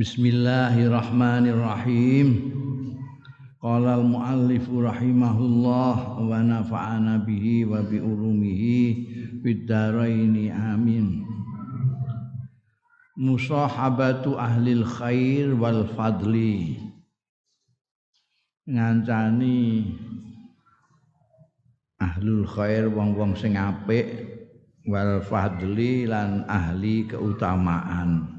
Bismillahirrahmanirrahim. Qala al-muallif rahimahullah wa nafa'ana bihi wa bi ulumihi fid dharain amin. Musahabatu ahlil khair wal fadli. Ngancani ahlul khair wong-wong sing apik wal fadli lan ahli keutamaan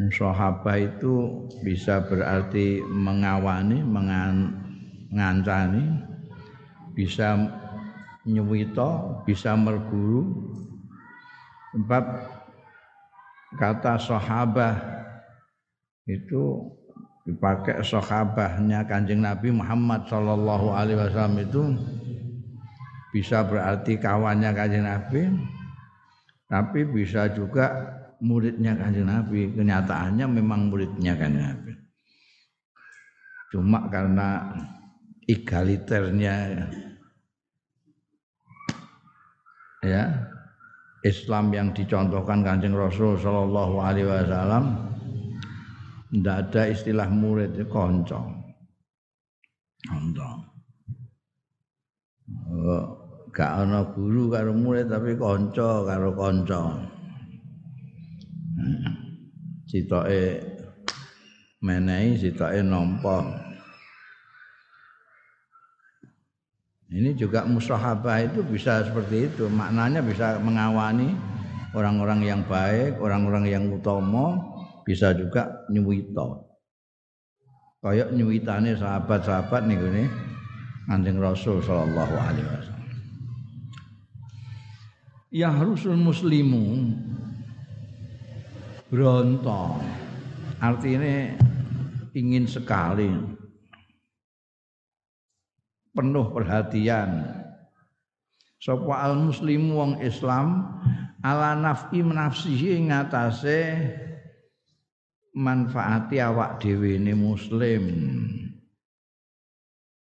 Musahabah itu bisa berarti mengawani, mengancani, bisa nyuwito, bisa merguru. Sebab kata sahabah itu dipakai sahabahnya Kanjeng Nabi Muhammad wasallam itu bisa berarti kawannya kanjeng Nabi tapi bisa juga muridnya kanjeng Nabi. Kenyataannya memang muridnya kanjeng Nabi. Cuma karena egaliternya ya Islam yang dicontohkan kanjeng Rasul Shallallahu Alaihi Wasallam tidak ada istilah murid konco konco oh gak ana guru karo murid tapi kanca karo kanca. Citoke menehi citoke nampa. Ini juga musahabah itu bisa seperti itu, maknanya bisa mengawani orang-orang yang baik, orang-orang yang utama, bisa juga nyuwita. Kayak nyuwitane sahabat-sahabat nih Kanjeng Rasul sallallahu alaihi wasallam yahrusul muslimu. Bronto. Artinya ingin sekali. Penuh perhatian. Sapa al muslimu wong Islam ala naf'i nafsihi ngatasé manfaati awak dhewe muslim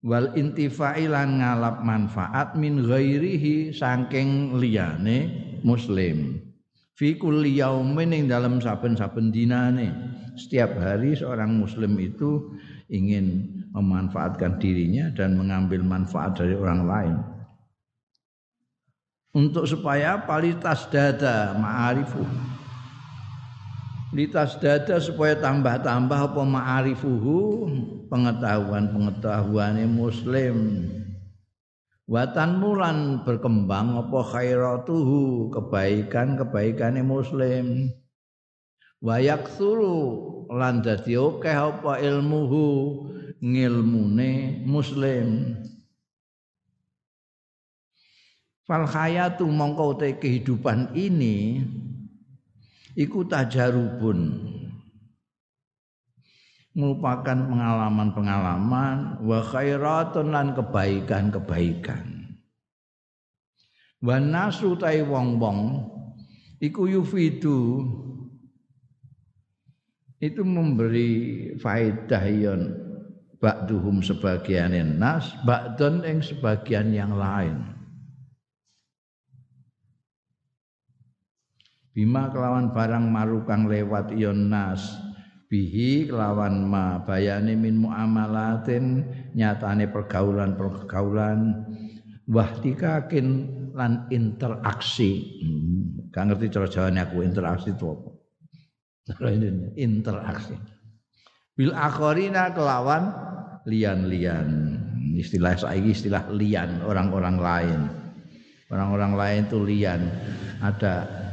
wal intifa'i lan ngalap manfaat min ghairihi saking liyane muslim. Fi kulli yaumin ing dalam saben-saben dinane. Setiap hari seorang muslim itu ingin memanfaatkan dirinya dan mengambil manfaat dari orang lain. Untuk supaya palitas dada ma'arifu litas dada supaya tambah-tambah apa ma'arifuhu? Pengetahuan-pengetahuane muslim. Watan mulan berkembang apa khairatuhu? Kebaikan-kebaikane muslim. Wayak suru lan dadi akeh apa ilmuhu? Ngilmune muslim. Fal hayatu mongko kehidupan ini iku tajarubun. Merupakan pengalaman-pengalaman wa khairatun lan kebaikan-kebaikan. Wa nasu tai wong-wong iku yufidu. Itu memberi faedah yon ba'duhum sebagian nas ba'dun ing sebagian yang lain bima kelawan barang marukang lewat ion nas. Bihi kelawan ma bayane min muamalatin nyatane pergaulan-pergaulan wahtikakin lan interaksi. Hmm, ngerti cara jawane aku interaksi itu apa? Interaksi. Bil akharina kelawan lian-lian. Istilah saiki istilah lian orang-orang lain. Orang-orang lain itu lian. Ada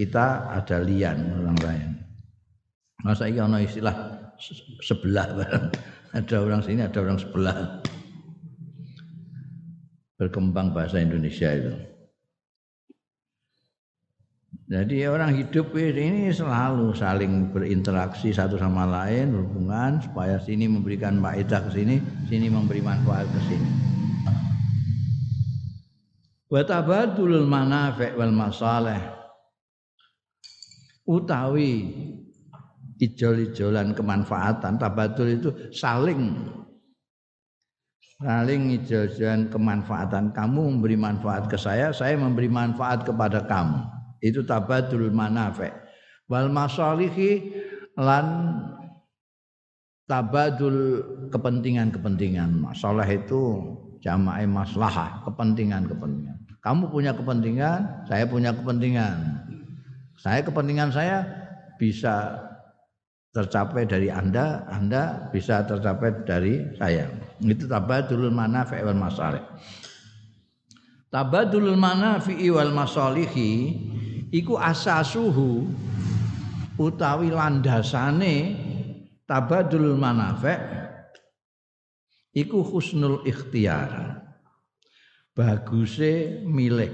kita ada lian orang lain. Masa ini ada istilah sebelah ada orang sini ada orang sebelah berkembang bahasa Indonesia itu. Jadi orang hidup ini selalu saling berinteraksi satu sama lain, berhubungan supaya sini memberikan faedah ke sini, sini memberi manfaat ke sini. Wa tabadulul manafi' wal masalih utawi ijol-ijolan kemanfaatan tabadul itu saling saling ijol-ijolan kemanfaatan kamu memberi manfaat ke saya saya memberi manfaat kepada kamu Itu tabadul manafi. Wal masalihi lan tabadul kepentingan-kepentingan. Masalah itu jamaah maslahah, kepentingan-kepentingan. Kamu punya kepentingan, saya punya kepentingan. Saya kepentingan saya bisa tercapai dari Anda, Anda bisa tercapai dari saya. Itu tabadulul manafi' wal masalih. Tabadulul manafi'i wal masalihi iku asasuhu utawi landasane tabadulul manafi' iku husnul ikhtiar. Baguse milik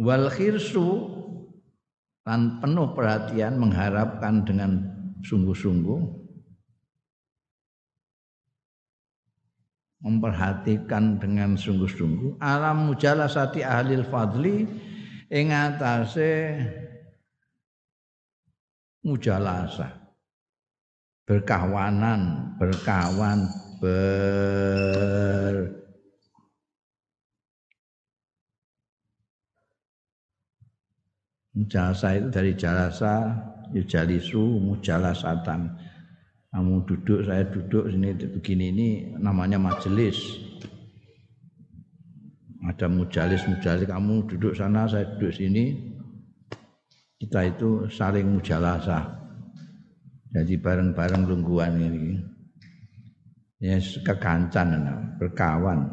wal khirsu dan penuh perhatian mengharapkan dengan sungguh-sungguh. Memperhatikan dengan sungguh-sungguh. Alam mujalasati ahli fadli ing atase mujalasa berkawanan berkawan ber Jalasa itu dari jalasa yujalisu mujalasatan. Kamu duduk, saya duduk sini begini ini namanya majelis. Ada mujalis, mujalis kamu duduk sana, saya duduk sini. Kita itu saling mujalasa. Jadi bareng-bareng lungguan ini. Ya kekancan berkawan.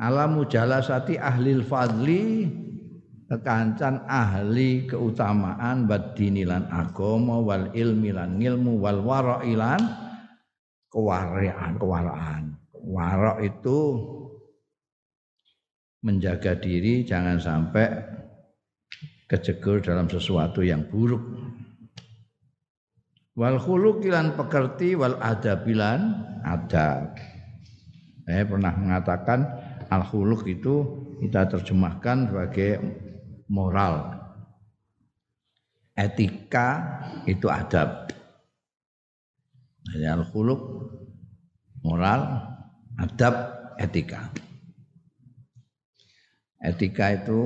Alam mujalasati ahlil fadli kekancan ahli keutamaan badini lan agama wal ilmi lan ilmu wal warailan kewaraan kewaraan warok itu menjaga diri jangan sampai kejegur dalam sesuatu yang buruk. Wal khuluqilan pekerti wal adabilan adab. Saya pernah mengatakan al khuluq itu kita terjemahkan sebagai moral. Etika itu adab. al khuluq moral, adab, etika. Etika itu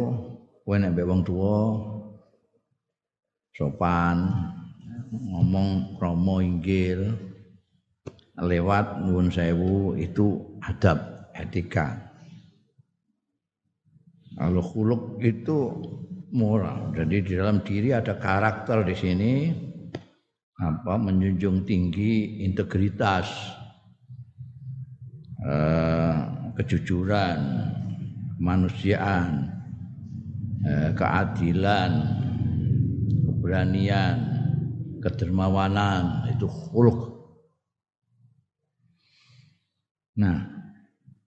kowe nek wong tuwa sopan, ngomong romo inggil, lewat nuwun sewu itu adab, etika. Kalau khuluk itu moral. Jadi di dalam diri ada karakter di sini apa menjunjung tinggi integritas, eh, kejujuran, kemanusiaan, eh, keadilan, keberanian, kedermawanan itu khuluk. Nah,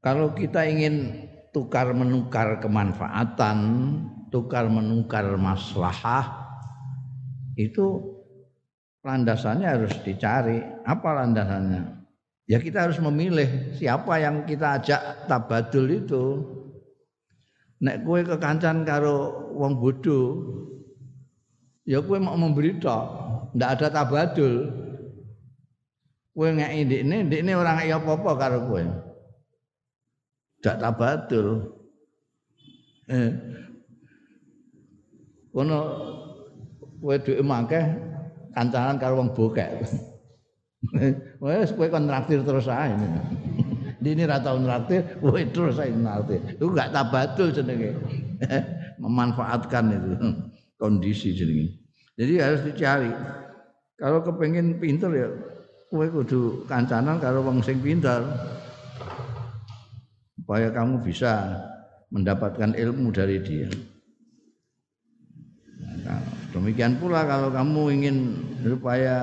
kalau kita ingin tukar menukar kemanfaatan, tukar menukar maslahah itu landasannya harus dicari. Apa landasannya? Ya kita harus memilih siapa yang kita ajak tabadul itu. Nek kue kekancan karo wong bodoh, ya kue mau memberi tok, ndak ada tabadul. Kue ngeki ini, ini orang iya apa-apa karo kue gak tabadul. Eh. Kono kowe dhuwit mangkeh kancanan karo wong bokek. Wes kowe kon traktir terus ae. Dini ra tau traktir, kowe terus ae traktir. Itu gak tabadul jenenge. Memanfaatkan itu kondisi jenenge. Jadi harus dicari. Kalau kepengen pinter ya kowe kudu kancanan karo wong sing pinter supaya kamu bisa mendapatkan ilmu dari dia. Nah, demikian pula kalau kamu ingin supaya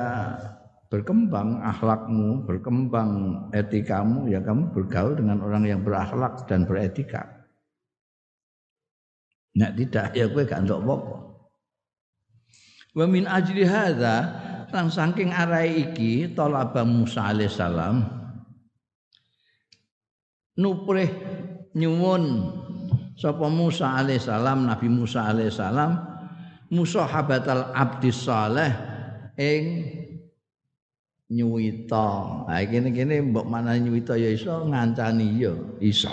berkembang akhlakmu, berkembang etikamu, ya kamu bergaul dengan orang yang berakhlak dan beretika. Nah tidak ya gue gak untuk apa Wa min ajli hadza lan saking arai iki talaba Musa alaihissalam nuprih nyuwun sapa Musa alaihissalam Nabi Musa alaihissalam musahabatal abdi saleh ing nyuwita. Ha kene kene mbok mana nyuwita ya iso ngancani ya iso.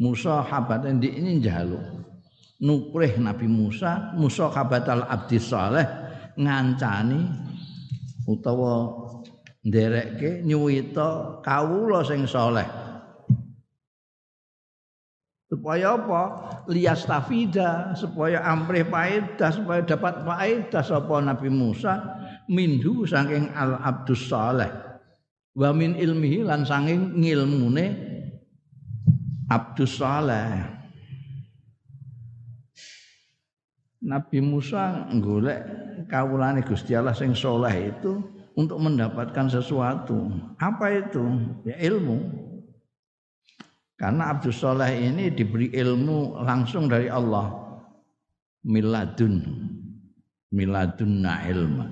Musa habat ini ini jaluk nukrih Nabi Musa Musa al abdi saleh ngancani utawa nderekke nyuwita kawula sing saleh supaya apa lias tafida supaya amrih faedah supaya dapat faedah sapa Nabi Musa minhu saking al abdus saleh wa min ilmihi lan saking ngilmune abdus saleh Nabi Musa golek kawulane Gusti Allah sing itu untuk mendapatkan sesuatu. Apa itu? Ya ilmu. Karena Abdul Soleh ini diberi ilmu langsung dari Allah. Miladun. Miladunna ilma.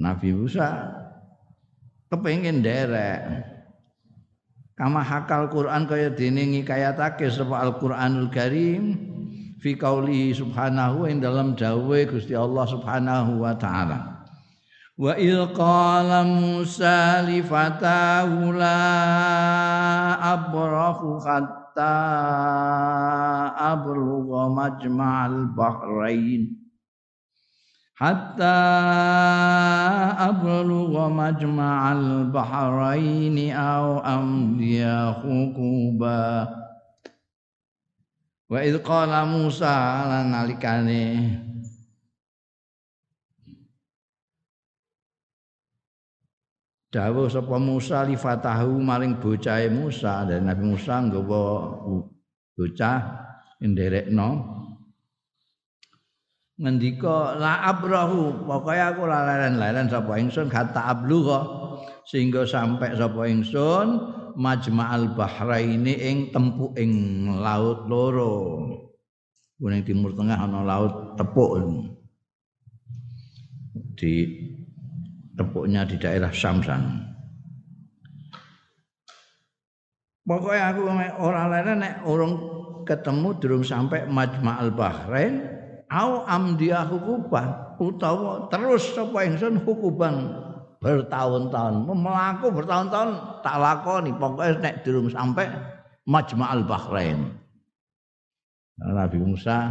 Nabi Musa kepengen derek kama hakal Quran kaya dene ngikayatake sapa Al-Qur'anul Karim fi qauli subhanahu dalam dawuhe Gusti Allah Subhanahu wa taala wa il qala Musa li fatahu la abrahu hatta ablugha majma'al bahrain hatta ablugha majma'al bahraini aw amdiya hukuba wa idh qala Musa lan nalikane dawuh sapa Musa li fatahu maring bocahe Musa. Dan Nabi Musa nggawa bocah nderekno ngendika la abrahu pokoke aku la leren-leren sapa ingsun kata ablugha sehingga sampai sapa ingsun majma'al bahraini ing tempu ing laut loro. Kuning timur tengah ana laut tepuk. Di tepuknya di daerah Samsan pokoknya aku ora leren nek urung ketemu durung sampai majma'al bahrain au amdiah hukuban utawa terus sapa ingsun hukuban bertahun-tahun. Melaku bertahun-tahun tak lakoni. Pokoknya nek durung sampai Majma'al Bahrain Nabi Musa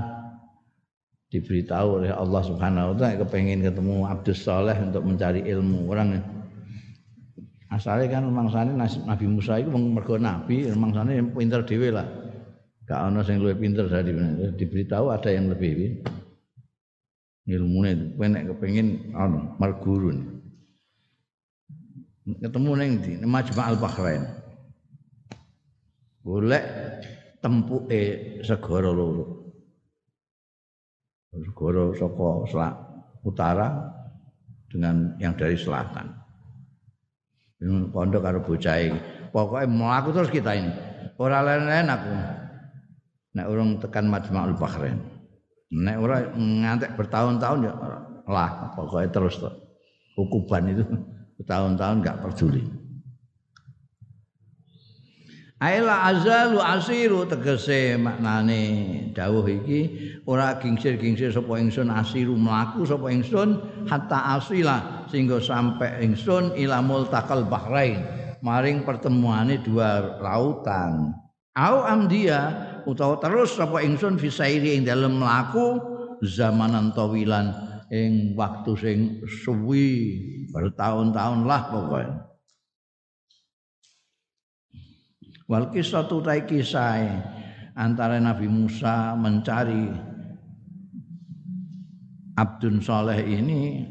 diberitahu oleh Allah Subhanahu wa taala kepengen ketemu Abdus Saleh untuk mencari ilmu. Orang asalnya kan mangsane Nabi Musa itu mergo nabi mangsane pinter dhewe lah. Gak ono sing luwih pinter dari diberitahu ada yang lebih ilmune kowe nek kepengin ono marguru ketemu ning di Majma'al Bahrain. Golek tempuke segara loro segara saka utara dengan yang dari selatan pondok karo bocah iki pokoke mlaku terus kita ini ora lain-lain aku nek urung tekan Majma'ul Bahrain. Nek ora ngantek bertahun-tahun ya lah pokoknya terus tuh. Hukuban itu bertahun-tahun enggak peduli. Aila azalu asiru tegese maknane. Dawuh iki ora gingsir-gingsir sapa ingsun asiru mlaku sapa ingsun hatta asila sehingga sampai ingsun ila multaqal bahrain maring pertemuane dua lautan. Au amdia utawa terus sapa ingsun fisairi ing dalem mlaku zamanan tawilan ing waktu sing suwi bertahun-tahun lah pokoknya wal kisah tutai kisah antara Nabi Musa mencari Abdun Soleh ini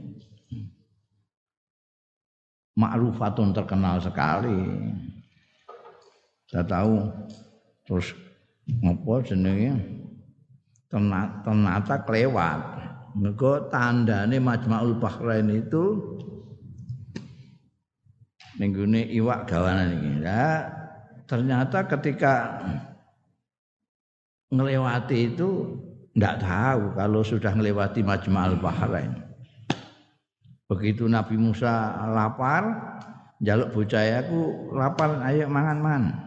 ma'rufatun terkenal sekali. Saya tahu. Terus apa jenenge? Ternyata kelewat. Mergo tandane Majmaul Bahrain itu nenggune iwak gawanan iki. Ya ternyata ketika ngelewati itu enggak tahu kalau sudah melewati Majma'ul Bahrain begitu Nabi Musa lapar jaluk bocah aku lapar ayo mangan-mangan.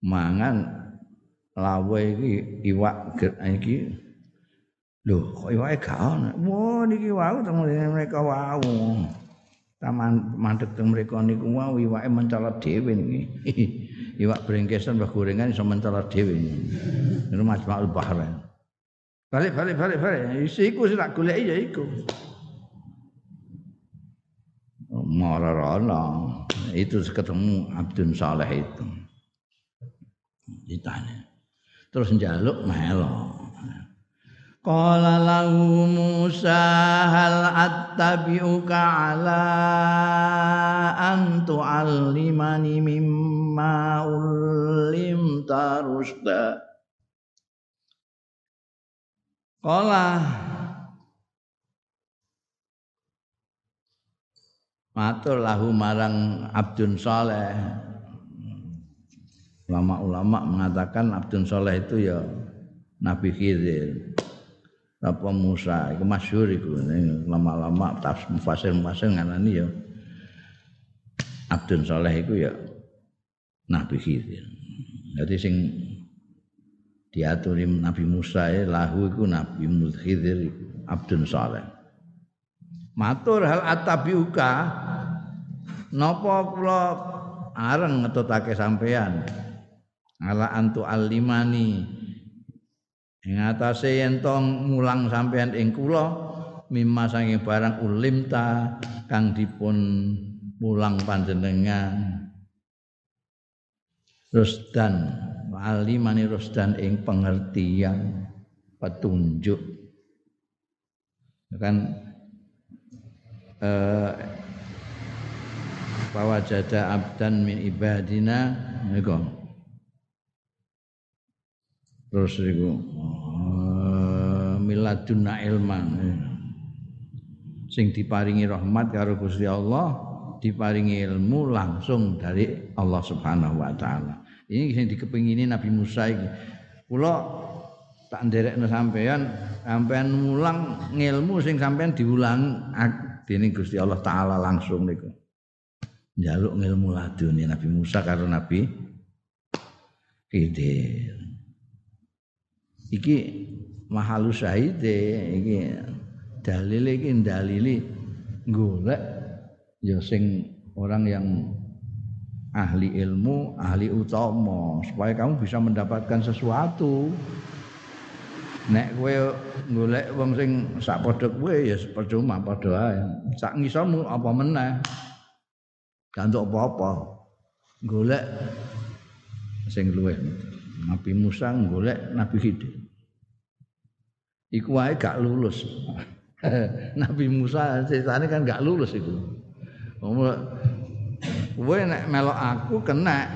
Mangan lawe iki iwak iki Loh, kok iwake gak ono? Wah, niki wau teng mereka wau. Taman mandek teng mereka niku wau iwake mencolot dhewe niki. Iwak brengkesan mbah gorengan iso mencolot dhewe. Niku Majma'ul Bahrain. Balik balik balik balik. Iku sing tak goleki ya iku. Mararana. Itu ketemu Abdun Saleh itu. Ditanya. Terus njaluk melo. Qala lahu Musa hal attabi'uka ala an tu'allimani mimma ullim tarusda Qala Matur lahu marang Abdun Saleh. Ulama-ulama mengatakan Abdun Saleh itu ya Nabi Khidir apa Musa? Iku masyhur iku. Lama-lama tafsir mufasir mufasir nganani ya. Abdun Saleh iku ya Nabi Khidir. Jadi sing diaturi Nabi Musa ya lahu iku Nabi Khidir Abdun Saleh. Matur hal atabiuka napa kula areng ngetutake sampean ala antu alimani ing atase yen mulang sampean ing kula mimma saking barang ulimta kang dipun mulang panjenengan. Rusdan alimani rusdan ing pengertian petunjuk. Kan eh bahwa jada abdan min ibadina niku terus niku uh, miladunna ilman sing diparingi rahmat karo Gusti Allah diparingi ilmu langsung dari Allah Subhanahu wa taala. Ini sing dikepingini Nabi Musa iki. Kula tak nderekno sampean sampean mulang ngilmu sing sampean diulang. Dening Gusti Allah taala langsung niku. Njaluk ngilmu laduni Nabi Musa karo Nabi Khidir iki mahalus syahide iki dalil iki dalili golek ya orang yang ahli ilmu, ahli utama supaya kamu bisa mendapatkan sesuatu. Nek kowe golek wong sing sak padha kowe ya percuma padha ae. Sak ngisomu apa meneh. Gak apa-apa. Golek sing luwih. Nabi Musa golek Nabi Khidir. Iku wae gak lulus. Nabi Musa ceritane kan gak lulus iku. Kowe nek melok aku kena.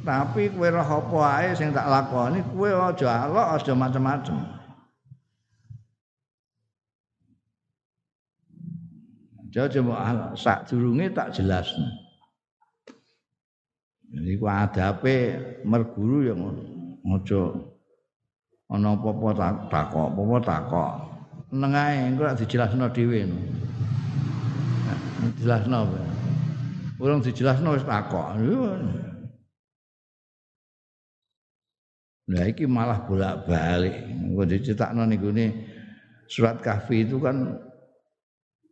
Tapi kowe roh apa sing tak lakoni, kowe aja alok, aja macem-macem. Coba sak durunge tak jelasno. Jadi ku adape merguru ya ngono. Aja ana apa-apa tak takok, apa-apa takok. Nengae engko rak dijelasno dhewe. Dijelasno. Urung dijelasno wis takok. Nah iki malah bolak-balik. Engko dicetakno niku surat kahfi itu kan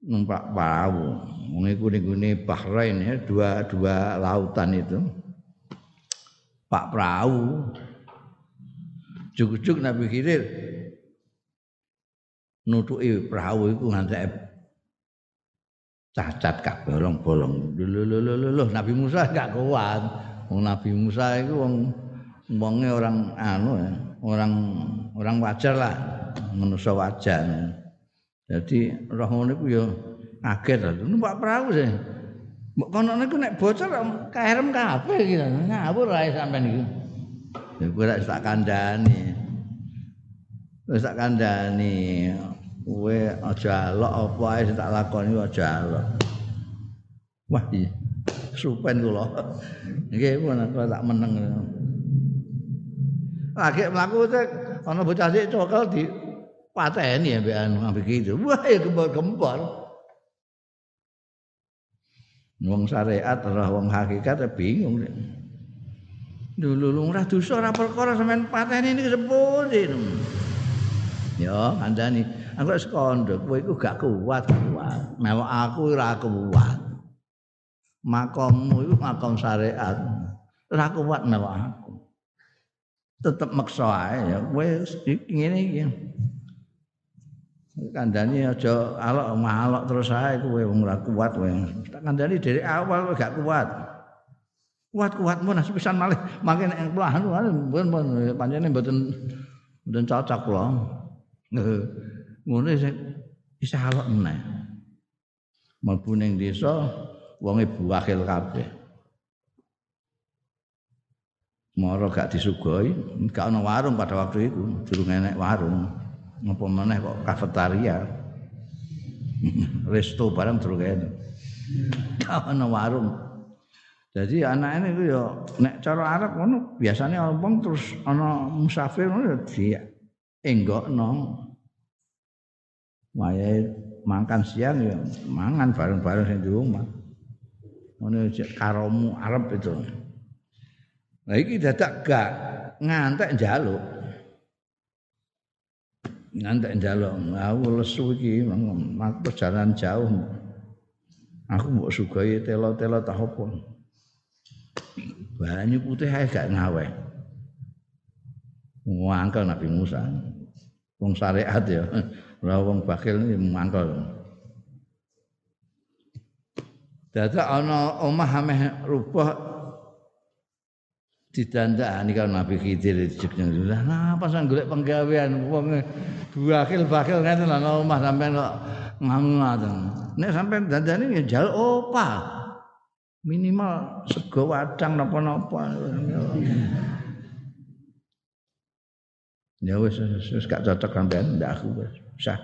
numpak perahu. Mengiku nih Bahrain ya dua dua lautan itu. Pak perahu Juk-juk Nabi Khidir nutuki perahu iku ngantek cacat kabeh bolong-bolong. Nabi Musa gak kuat. Nabi Musa iku wong wonge orang anu ya, orang orang wajar lah, manusia wajar. Jadi roh ngono iku ya kaget. Numpak perahu sih. Mbok kono niku nek bocor kaherem kabeh iki. Ngawur ae sampean iki. Ya kowe rak tak kandhani. Wis tak kandhani. Kowe aja alok apa ae tak lakoni aja alok. Wah iya. Supen kula. Nggih pun tak meneng. Lagi mlaku ana bocah sik cokel di pateni ya mbek anu ambek gitu. Wah ya gempar-gempar. Wong syariat ora wong hakikat ya bingung. Dulu lu ora dosa ora perkara sampean pateni niki sepundi. Ya, kandhani. Aku wis kandha, kowe iku gak kuat, kuat. Mewah aku ora kuat. Makommu iku makom syariat. Ora kuat mewah aku. Tetep maksa ae ya. Kowe ngene iki. Kandhani aja alok malok terus ae kowe wong ora kuat kowe. Kandhani dari awal gak kuat. Kuat-kuatmu nah sepisan malih makin nek kula anu mboten pancene mboten mboten cocok kula. Ngono sing bisa halok meneh. Mlebu ning desa wonge buakil kabeh. Moro gak disugoi, gak ana warung pada waktu itu, durung enek warung. Apa meneh kok kafetaria. Resto barang durung enek. Gak ana warung. Jadi anak ini ya nek cara Arab ngono biasanya wong terus ana musafir ngono dia enggokno. Wayahe makan siang ya mangan bareng-bareng sing di rumah. Ngono karomu Arab itu. Nah iki dadak gak ngantek njaluk. Ngantek njaluk. Aku lesu iki aku jalan jauh. Aku mbok sugoi telo-telo tak. Banyu putih ae gak ngawe. Ngangkel Nabi Musa. Wong syariat ya. Ora wong bakil mangkel. Dadak ana omah ameh rubah didandani karo Nabi Khidir dijeknya. Lah napa sang golek penggawean wong bakil bakil ngene lho omah sampean kok ngamu Nek sampean dandani ya jaluk opah. Minimal sego wadang napa-napa. Ya wis wis gak cocok sampean ndak aku wis. Sah.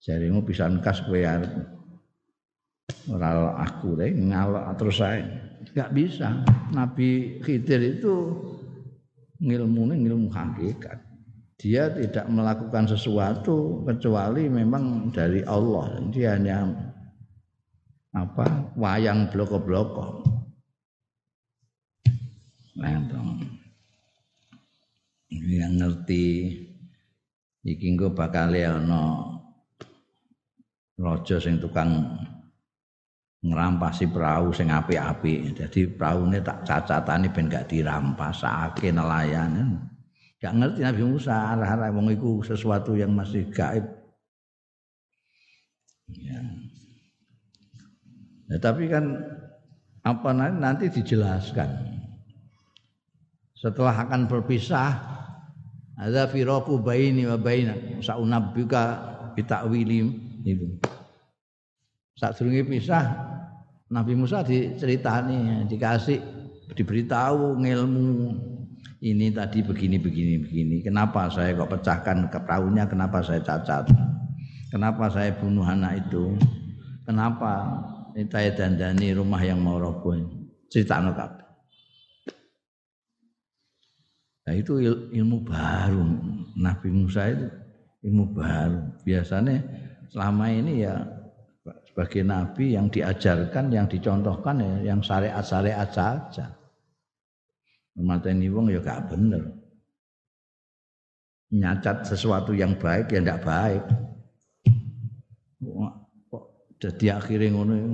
Jarimu pisan kas kowe arep. Ora aku deh ngalok terus saya nggak bisa. Nabi Khidir itu ngilmunya ngilmu hakikat. Dia tidak melakukan sesuatu kecuali memang dari Allah. Dia hanya apa wayang bloko-bloko nah yang ngerti iki engko bakal ana raja sing tukang ngerampasi perahu sing apik-apik. Jadi praune tak cacatane ben gak dirampasake nelayan. Gak ngerti Nabi Musa arah-arah wong iku sesuatu yang masih gaib. Ya. Ya tapi kan apa nanti, dijelaskan. Setelah akan berpisah ada firaku baini wa baina saunabbika bitakwili itu. Saat pisah Nabi Musa diceritani, dikasih diberitahu ngilmu ini tadi begini begini begini. Kenapa saya kok pecahkan perahunya? Kenapa saya cacat? Kenapa saya bunuh anak itu? Kenapa saya dandani rumah yang mau roboh? Cerita kabeh. Nah itu ilmu baru Nabi Musa itu ilmu baru. Biasanya selama ini ya sebagai nabi yang diajarkan, yang dicontohkan ya yang syariat-syariat saja. Mateni wong ya gak bener. Nyacat sesuatu yang baik ya ndak baik. Jadi akhirnya ngono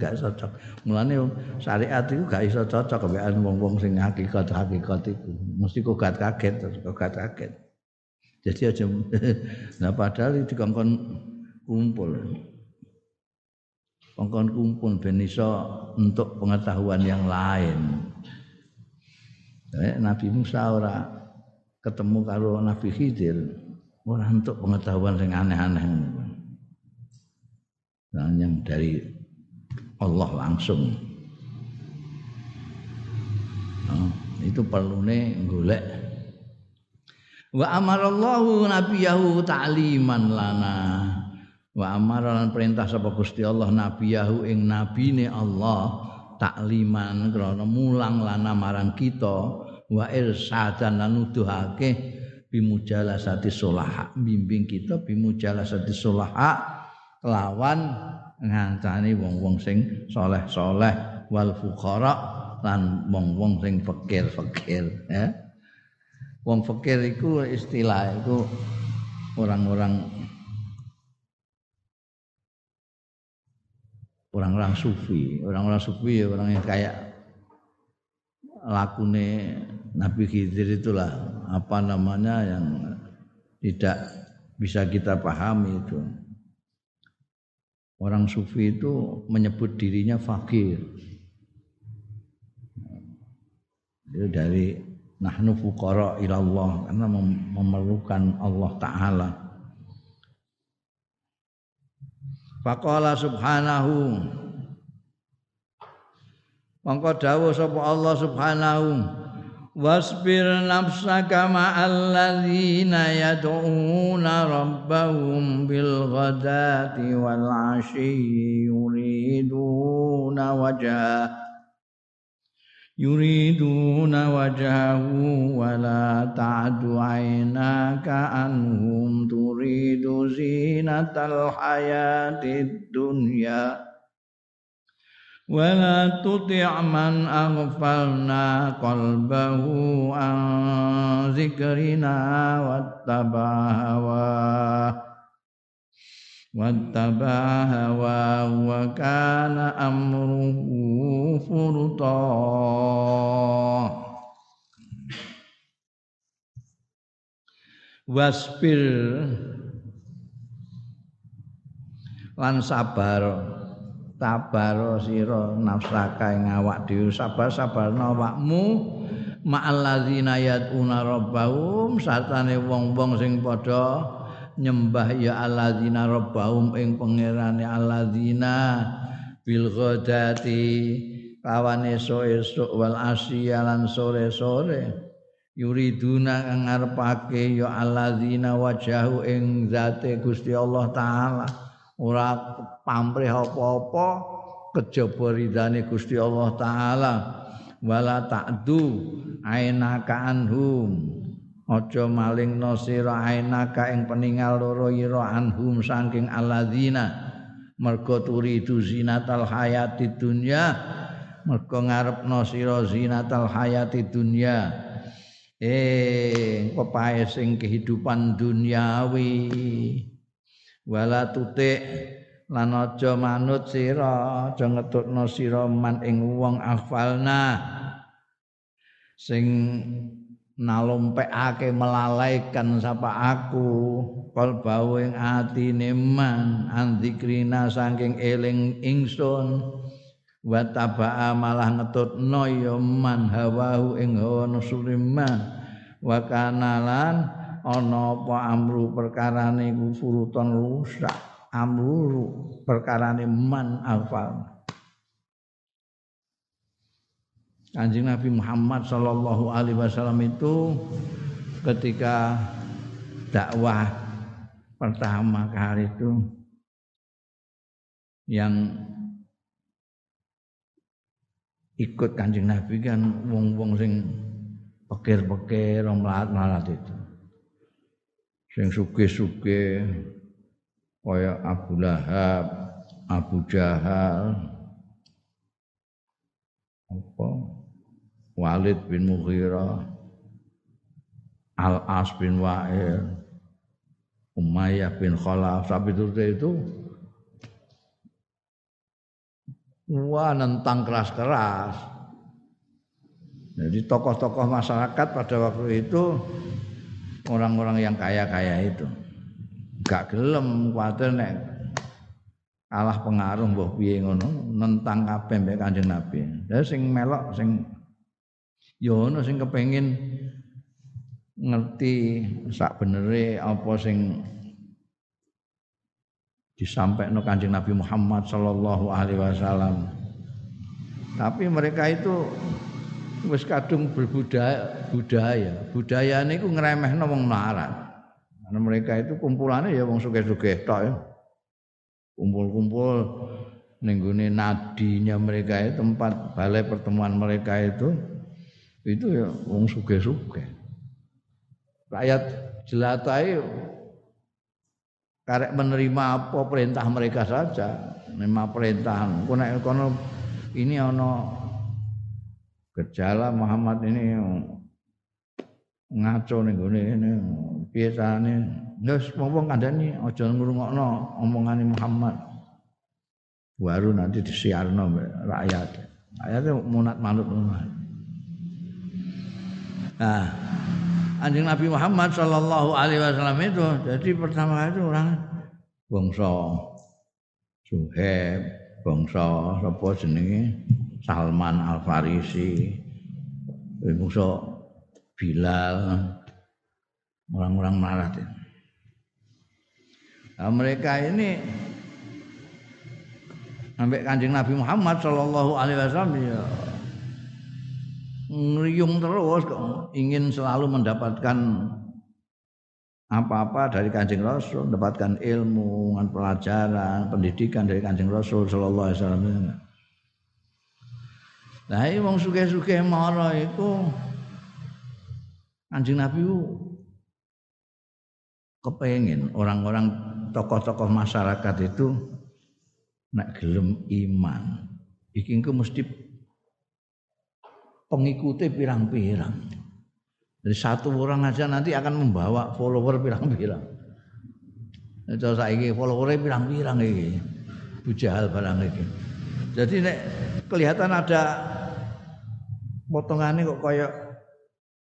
gak cocok. Mulane syariat itu gak iso cocok kebean wong-wong sing hakikat-hakikat itu. Mesti kok gak kaget, kok gak kaget. Jadi aja nah padahal dikongkon kumpul kongkon kumpul ben iso untuk pengetahuan yang lain. Eh, Nabi Musa ora ketemu karo Nabi Khidir ora untuk pengetahuan yang aneh-aneh. Nah, yang dari Allah langsung. Nah, itu nih golek. Wa amarallahu nabiyahu ta'liman lana. Wa amara perintah sapa Gusti Allah nabiyahu ing nabine Allah takliman krana mulang lana marang kita wa irsadan lan nuduhake bimujalasati solaha bimbing kita bimujalasati solaha kelawan ngancani wong-wong sing soleh-soleh wal fuqara lan wong-wong sing fakir-fakir ya Wong fakir iku istilah itu orang-orang orang-orang sufi, orang-orang sufi ya orang yang kayak lakune Nabi Khidir itulah apa namanya yang tidak bisa kita pahami itu. Orang sufi itu menyebut dirinya fakir. Itu dari nahnu fuqara ilallah karena memerlukan Allah taala. Faqala subhanahu Mongko dawuh sapa Allah subhanahu واصبر نفسك مع الذين يدعون ربهم بالغداة والعشي يريدون وجهه يريدون وجهه ولا تعد عيناك عنهم تريد زينة الحياة الدنيا. ولا تطع من أغفلنا قلبه عن ذكرنا واتبع هواه wattaba hawa wa kana amruhu furta wasbir lan sabar tabar sira nafsaka ing awak dhewe. Sabar-sabarna awakmu. Ma'al ladzina yad'una rabbahum. Sartane wong-wong sing padha nyembah ya alladzina rabbahum ing pangerane alladzina bil ghadati. Kawan esuk-esuk wal asya lan sore-sore. Yuriduna kang ngarepake ya alladzina wajahu ing zate Gusti Allah taala ora pamrih apa-apa kejaba ridane Gusti Allah taala. Wala ta'du ainaka anhum. Aja maling sira ainaka ing peningal loro ira anhum saking alladzina. Mergo turidu zinatal hayati dunya mergo ngarepno sira zinatal hayati dunya. Eh pepae sing kehidupan duniawi wala tutik. Lan aja manut sira aja ngetutno sira man ing wong afalna sing nalompekake melalaikan sapa aku kalbau ing atine man andzikrina saking eling ingsun. Wa tabaa malah ngetutno ya man hawahu ing hawa nusuriman wa kanalan ana apa amru perkarane ku furuton rusak. Amru perkarane man afal. Kanjeng Nabi Muhammad Shallallahu Alaihi Wasallam itu ketika dakwah pertama kali itu yang ikut kanjeng Nabi kan wong-wong sing pekir-pekir melarat-melarat itu sing suge-suge kaya Abu Lahab, Abu Jahal, apa? Walid bin Mughirah Al-As bin Wa'il Umayyah bin Khalaf. Itu itu wah nentang keras-keras. Jadi tokoh-tokoh masyarakat pada waktu itu orang-orang yang kaya-kaya itu gak gelem kuatir nek kalah pengaruh mbah piye ngono nentang kabeh mbek Kanjeng Nabi. Lah sing melok sing ya ono sing kepengin ngerti sak benere apa sing disampaikan kanjeng Nabi Muhammad Sallallahu Alaihi Wasallam. Tapi mereka itu wis kadung berbudaya budaya. Budaya niku ngremehno wong melarat. Karena mereka itu kumpulannya ya wong sugih-sugih tok ya. Kumpul-kumpul ning nadinya mereka itu tempat balai pertemuan mereka itu itu ya wong suge-suge. Rakyat jelatai karek menerima apa perintah mereka saja, menerima perintah. Kono kono ini ono gejala Muhammad ini ngaco ning gone ngene piye carane wis wong kandhani aja ngrungokno omongane Muhammad. Baru nanti disiarno rakyat. Rakyat munat manut nah anjing Nabi Muhammad Shallallahu Alaihi Wasallam itu jadi pertama itu orang bangsa Suheb bangsa sapa jenenge Salman Al Farisi bangsa Bilal, orang-orang marah. Nah, mereka ini sampai kanjeng Nabi Muhammad Shallallahu Alaihi Wasallam ya ngeriung terus ingin selalu mendapatkan apa-apa dari kanjeng Rasul, mendapatkan ilmu, pelajaran, pendidikan dari kanjeng Rasul Shallallahu Alaihi Wasallam. Nah, ini wong suke-suke marah itu Anjing Nabi kepengen orang-orang tokoh-tokoh masyarakat itu nak gelem iman. Iki engko mesti pengikutnya pirang-pirang. Dari satu orang aja nanti akan membawa follower pirang-pirang. Itu saiki followernya pirang-pirang iki. Bujahal barang iki. Jadi nek kelihatan ada potongannya kok kayak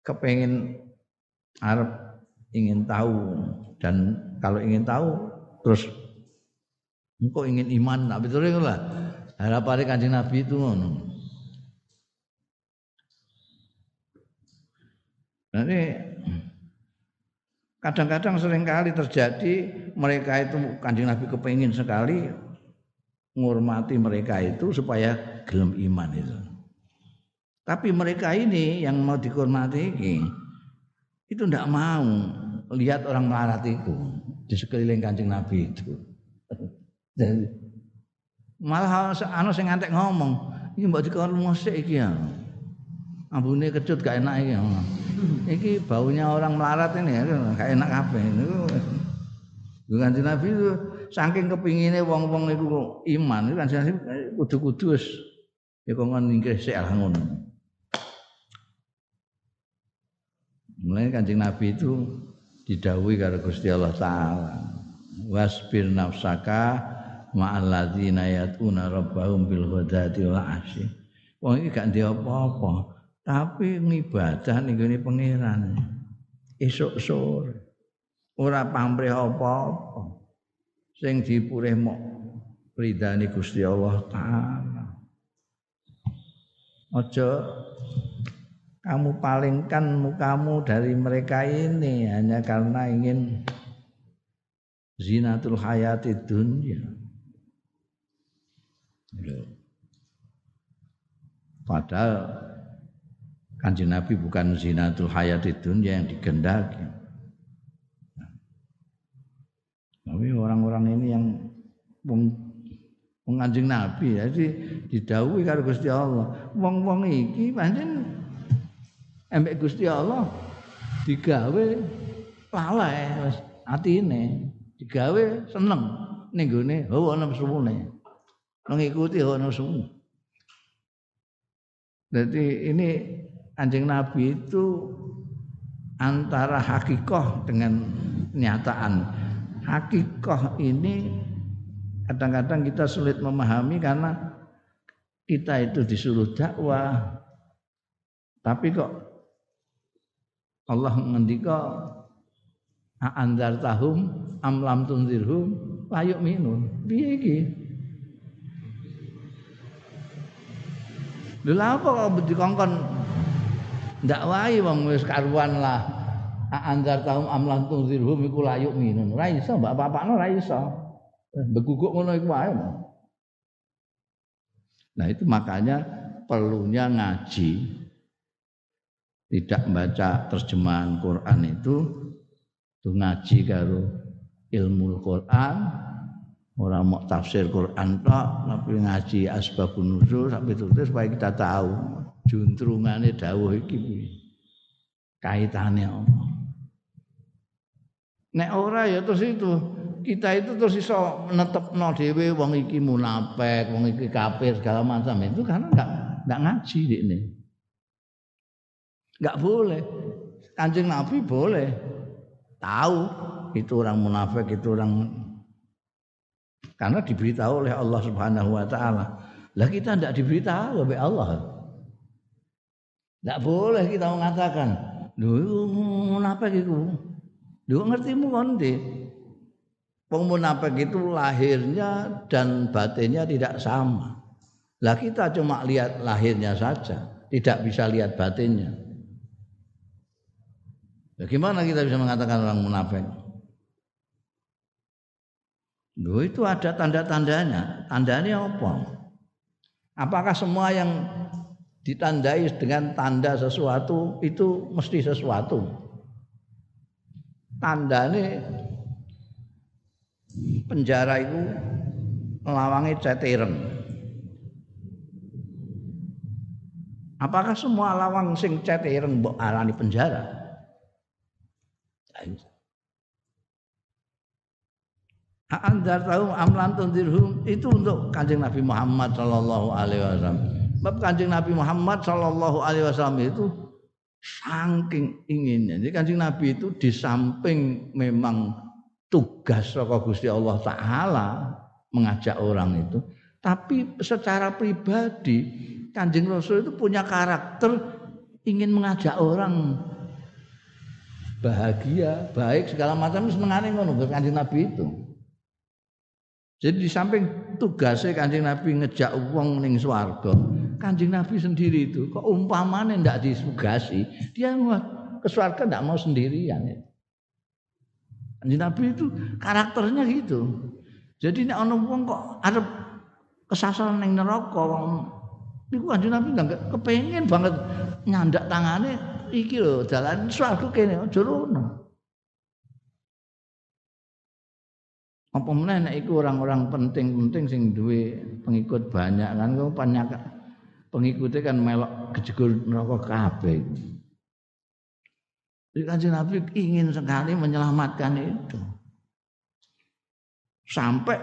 kepengen Arab ingin tahu. Dan kalau ingin tahu terus engkau ingin iman. Nah betul lah. Harapan kanjeng Nabi itu ngono. Nanti kadang-kadang sering kali terjadi mereka itu kanjeng Nabi kepingin sekali menghormati mereka itu supaya gelem iman itu. Tapi mereka ini yang mau dihormati itu tidak mau lihat orang melarat itu di sekeliling kancing Nabi itu. Jadi, malah anu sing ngantek ngomong, ini mbak dikawal musik iki ya. Ambune kecut gak enak iki. Iki baunya orang melarat ini ya, gak enak apa ini. Kanjeng Nabi itu saking kepinginnya wong-wong itu iman, itu kanjeng Nabi kudu-kudu ya kok nyingkir sik ngono. Mulai kancing Nabi itu didawi karo Gusti Allah Taala. Wasbir nafsaka ma'alladzina yatuna rabbahum bil ghadati wal asyi. Wong iki gak ndek apa-apa, tapi ngibadah ning gone pangeran. Esuk sore. Ora pamrih apa-apa. Sing dipurih mok ridane Gusti Allah Taala. Aja kamu palingkan mukamu dari mereka ini hanya karena ingin zinatul hayati dunia. Padahal kanji Nabi bukan zinatul hayati dunia yang digendaki. Tapi orang-orang ini yang menganjing Nabi jadi didawi karo Gusti Allah. Wong-wong iki pancen embek Gusti Allah digawe lalai wis atine digawe seneng ning gone hawa nafsune mengikuti hawa nafsu jadi ini anjing Nabi itu antara hakikoh dengan kenyataan hakikoh ini kadang-kadang kita sulit memahami karena kita itu disuruh dakwah tapi kok Allah ngendika anzar tahum am lam tunzirhum la yu'minun. Piye iki? Lha apa kok dikongkon ndak wae wong wis karuan lah. Anzar tahum am lam tunzirhum iku la yu'minun. Ora iso mbak bapakno ora iso. Beguguk ngono iku wae. Nah itu makanya perlunya ngaji tidak membaca terjemahan Quran itu tuh ngaji karo ilmu Quran orang mau tafsir Quran tok tapi ngaji asbabun nuzul sampai itu supaya kita tahu. Juntrungannya dawuh iki kaitannya apa? Nek ora ya terus itu. Kita itu terus iso netepno dhewe wong iki munafik wong iki kafir segala macam. Itu karena enggak enggak ngaji ini Enggak boleh. Kanjeng Nabi boleh tahu itu orang munafik, itu orang karena diberitahu oleh Allah Subhanahu wa taala. Lah kita tidak diberitahu oleh Allah. Tidak boleh kita mengatakan, "Lho, munafik itu." Lho ngertimu konde. Wong munafik itu lahirnya dan batinnya tidak sama. Lah kita cuma lihat lahirnya saja, tidak bisa lihat batinnya. Bagaimana kita bisa mengatakan orang munafik? Loh itu ada tanda-tandanya. Tandanya apa? Apakah semua yang ditandai dengan tanda sesuatu itu mesti sesuatu? Tanda ini penjara itu melawangi cetireng. Apakah semua lawang sing cetireng mbok arani penjara? Andar tahu amlan tundirhum itu untuk kanjeng Nabi Muhammad Shallallahu Alaihi Wasallam. Sebab kanjeng Nabi Muhammad Shallallahu Alaihi Wasallam itu saking inginnya. Jadi kanjeng Nabi itu di samping memang tugas saka Gusti Allah Taala mengajak orang itu, tapi secara pribadi kanjeng Rasul itu punya karakter ingin mengajak orang bahagia, baik segala macam senengane ngono kanjeng Nabi itu. Jadi di samping tugasnya kanjeng Nabi ngejak uang ning swarga, kanjeng Nabi sendiri itu kok umpamane ndak disugasi, dia ke swarga ndak mau sendirian. Ya. Kanjeng Nabi itu karakternya gitu. Jadi nek ana wong kok arep kesasar ning neraka niku kanjeng Nabi nggak kepengen banget nyandak tangane iki lho dalan swarga kene aja rono. apa meneh nek iku orang-orang penting-penting sing duwe pengikut banyak kan kok banyak pengikutnya kan melok kejegur neraka kabeh. Jadi kanjeng Nabi ingin sekali menyelamatkan itu. Sampai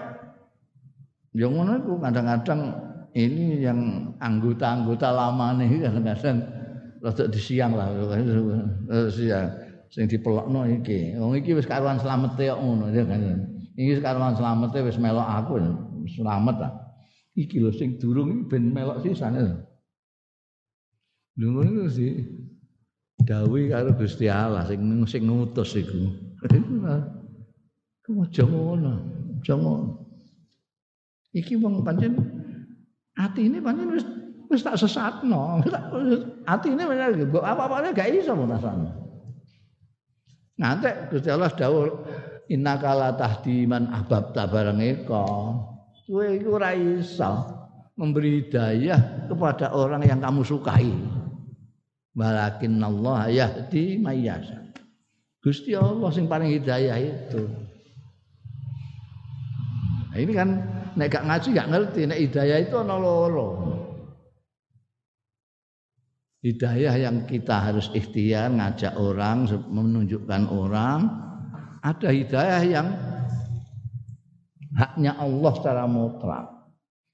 yang ngono kadang-kadang ini yang anggota-anggota lama nih kadang-kadang rada disiang lah siang sing dipelokno iki. Wong iki wis karuan slamete kok ngono ya kan. Iki sekarang selamatnya wis melok aku selamat lah. Iki lho sing durung ben melok sisane. Lho ngono sih. Dawi karo Gusti Allah sing sing ngutus iku. Ku aja ngono. Aja ngono. Iki wong pancen atine pancen wis wis tak sesatno. Atine wis apa-apa gak iso rasane. Nanti Gusti Allah dawuh innaka la tahdi man ahbabta barang eka. Kowe iku ora iso memberi hidayah kepada orang yang kamu sukai. Walakin Allah yahdi mayyasha Gusti Allah sing paling hidayah itu. Nah, ini kan nek gak ngaji gak ngerti nek hidayah itu ana loro hidayah yang kita harus ikhtiar ngajak orang menunjukkan orang ada hidayah yang haknya Allah secara mutlak.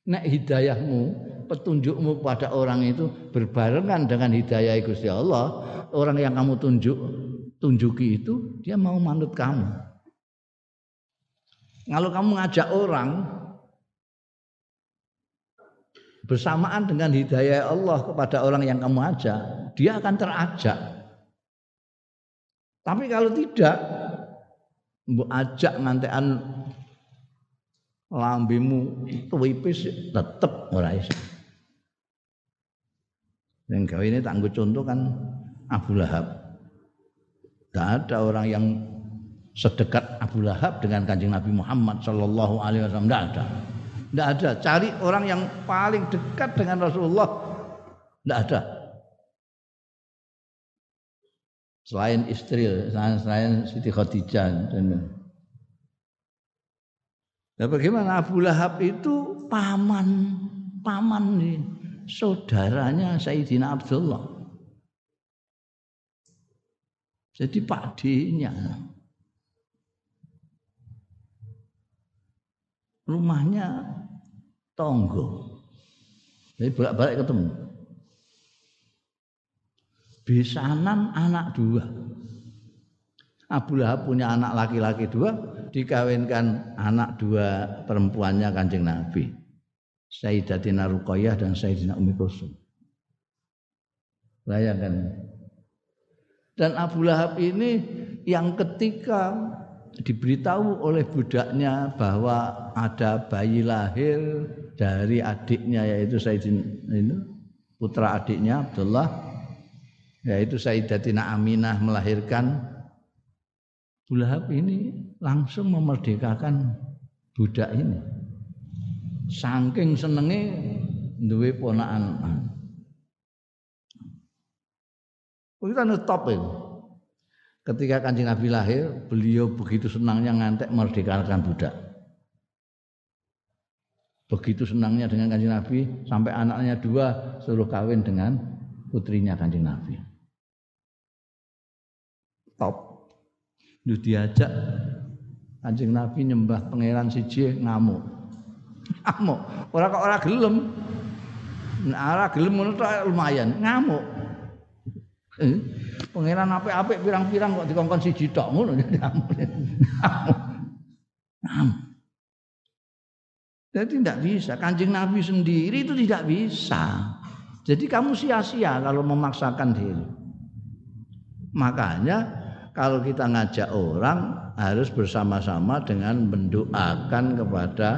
Nek hidayahmu, petunjukmu pada orang itu berbarengan dengan hidayah Gusti Allah, orang yang kamu tunjuk tunjuki itu dia mau manut kamu. Kalau kamu ngajak orang bersamaan dengan hidayah Allah kepada orang yang kamu ajak, dia akan terajak. Tapi kalau tidak, mbok ajak ngantekan lambemu tuwipis tetep ora iso. Yang gawe ini tak contoh kan Abu Lahab. Tidak ada orang yang sedekat Abu Lahab dengan kanjeng Nabi Muhammad Shallallahu Alaihi Wasallam. Tidak ada. Tidak ada. Cari orang yang paling dekat dengan Rasulullah. Tidak ada. selain istri selain, selain Siti Khadijah dan Nah, bagaimana Abu Lahab itu paman paman nih saudaranya Sayyidina Abdullah. Jadi Pak. Rumahnya tonggo. Jadi bolak-balik ketemu. besanan anak dua. Abu Lahab punya anak laki-laki dua, dikawinkan anak dua perempuannya kanjeng Nabi. Sayyidatina Ruqayyah dan Sayyidina Umi Kulsum. Bayangkan. Dan Abu Lahab ini yang ketika diberitahu oleh budaknya bahwa ada bayi lahir dari adiknya yaitu Sayyidina putra adiknya Abdullah yaitu Sayyidatina Aminah melahirkan. Bulahab ini langsung memerdekakan budak ini. Saking senenge duwe ponakan. Kita top itu. Ketika kanjeng Nabi lahir, beliau begitu senangnya ngantek merdekakan budak. Begitu senangnya dengan kanjeng Nabi, sampai anaknya dua suruh kawin dengan putrinya kanjeng Nabi. Top. Lu diajak kanjeng Nabi nyembah pangeran siji ngamuk. Ngamuk. Orang kok orang gelem. Nah, ora gelem lumayan, ngamuk. Eh? Pangeran apik-apik pirang-pirang kok dikongkon siji tok ngono. Jadi tidak bisa. Kanjeng Nabi sendiri itu tidak bisa. Jadi kamu sia-sia kalau memaksakan diri. Makanya kalau kita ngajak orang harus bersama-sama dengan mendoakan kepada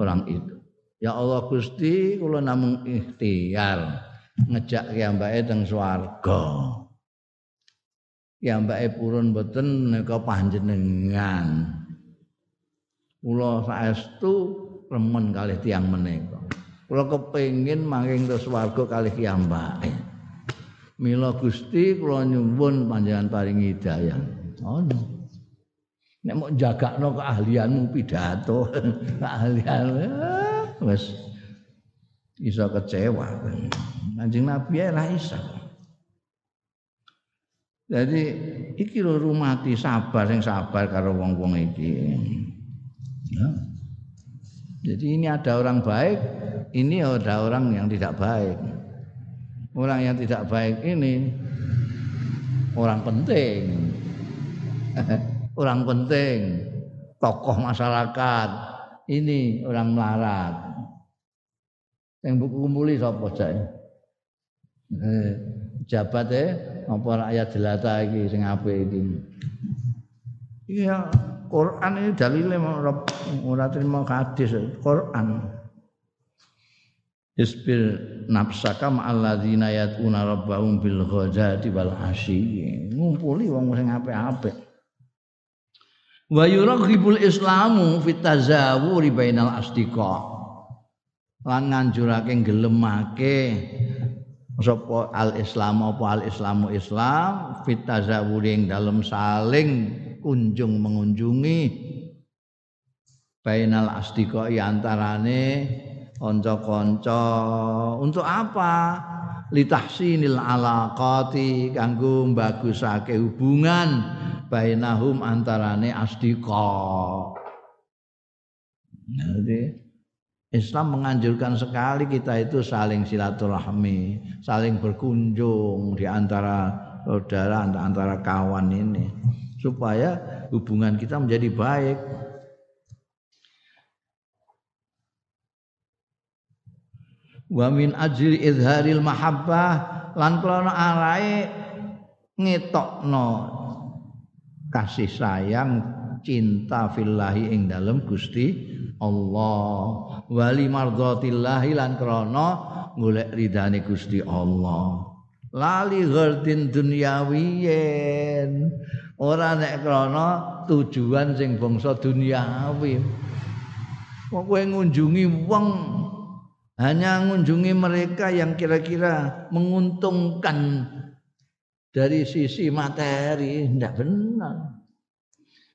orang itu. Ya Allah Gusti, kula namung ikhtiar ngejak kiyambake teng swarga. Kiyambake purun boten menika panjenengan. Kula saestu remen kalih tiang menika. Kula kepengin mangking te swarga kalih kiyambake. Mila Gusti kula nyuwun panjenengan paringi hidayah. Oh, no. Nek mau jagakno keahlianmu pidato, keahlian wis iso kecewa. Kanjeng Nabi ora iso. Jadi iki lho rumati sabar sing sabar karo wong-wong iki. Ya. Jadi ini ada orang baik, ini ada orang yang tidak baik. Orang yang tidak baik ini orang penting. orang penting, tokoh masyarakat. Ini orang melarat. Yang buku kumpuli sapa jae? eh, jabat eh apa rakyat jelata iki sing apik iki iya Quran ini dalile ora terima hadis Quran. Isbir nafsaka ma'alladzina yatuna rabbahum bil ghadati wal asyi ngumpuli wong sing apik-apik. Wa yuraghibul islamu fit tazawuri bainal asdiqa. Lan nganjurake gelemake sapa al islam apa al islamu islam fit tazawuring dalam saling kunjung mengunjungi bainal asdiqai antarane kanca-kanca. Untuk apa? Litahsinil alaqati kanggo bagusake hubungan bainahum antarane asdiqa. Jadi Islam menganjurkan sekali kita itu saling silaturahmi, saling berkunjung di antara saudara, antara kawan ini supaya hubungan kita menjadi baik. Wa min ajli izharil mahabbah lan krana arae ngetokno kasih sayang cinta fillahi ing dalem Gusti Allah. Wali mardhatillah lan krana golek ridane Gusti Allah. Lali ghardin dunyawiyen ora nek krana tujuan sing bangsa duniawi. Kok kowe ngunjungi wong hanya ngunjungi mereka yang kira-kira menguntungkan dari sisi materi tidak benar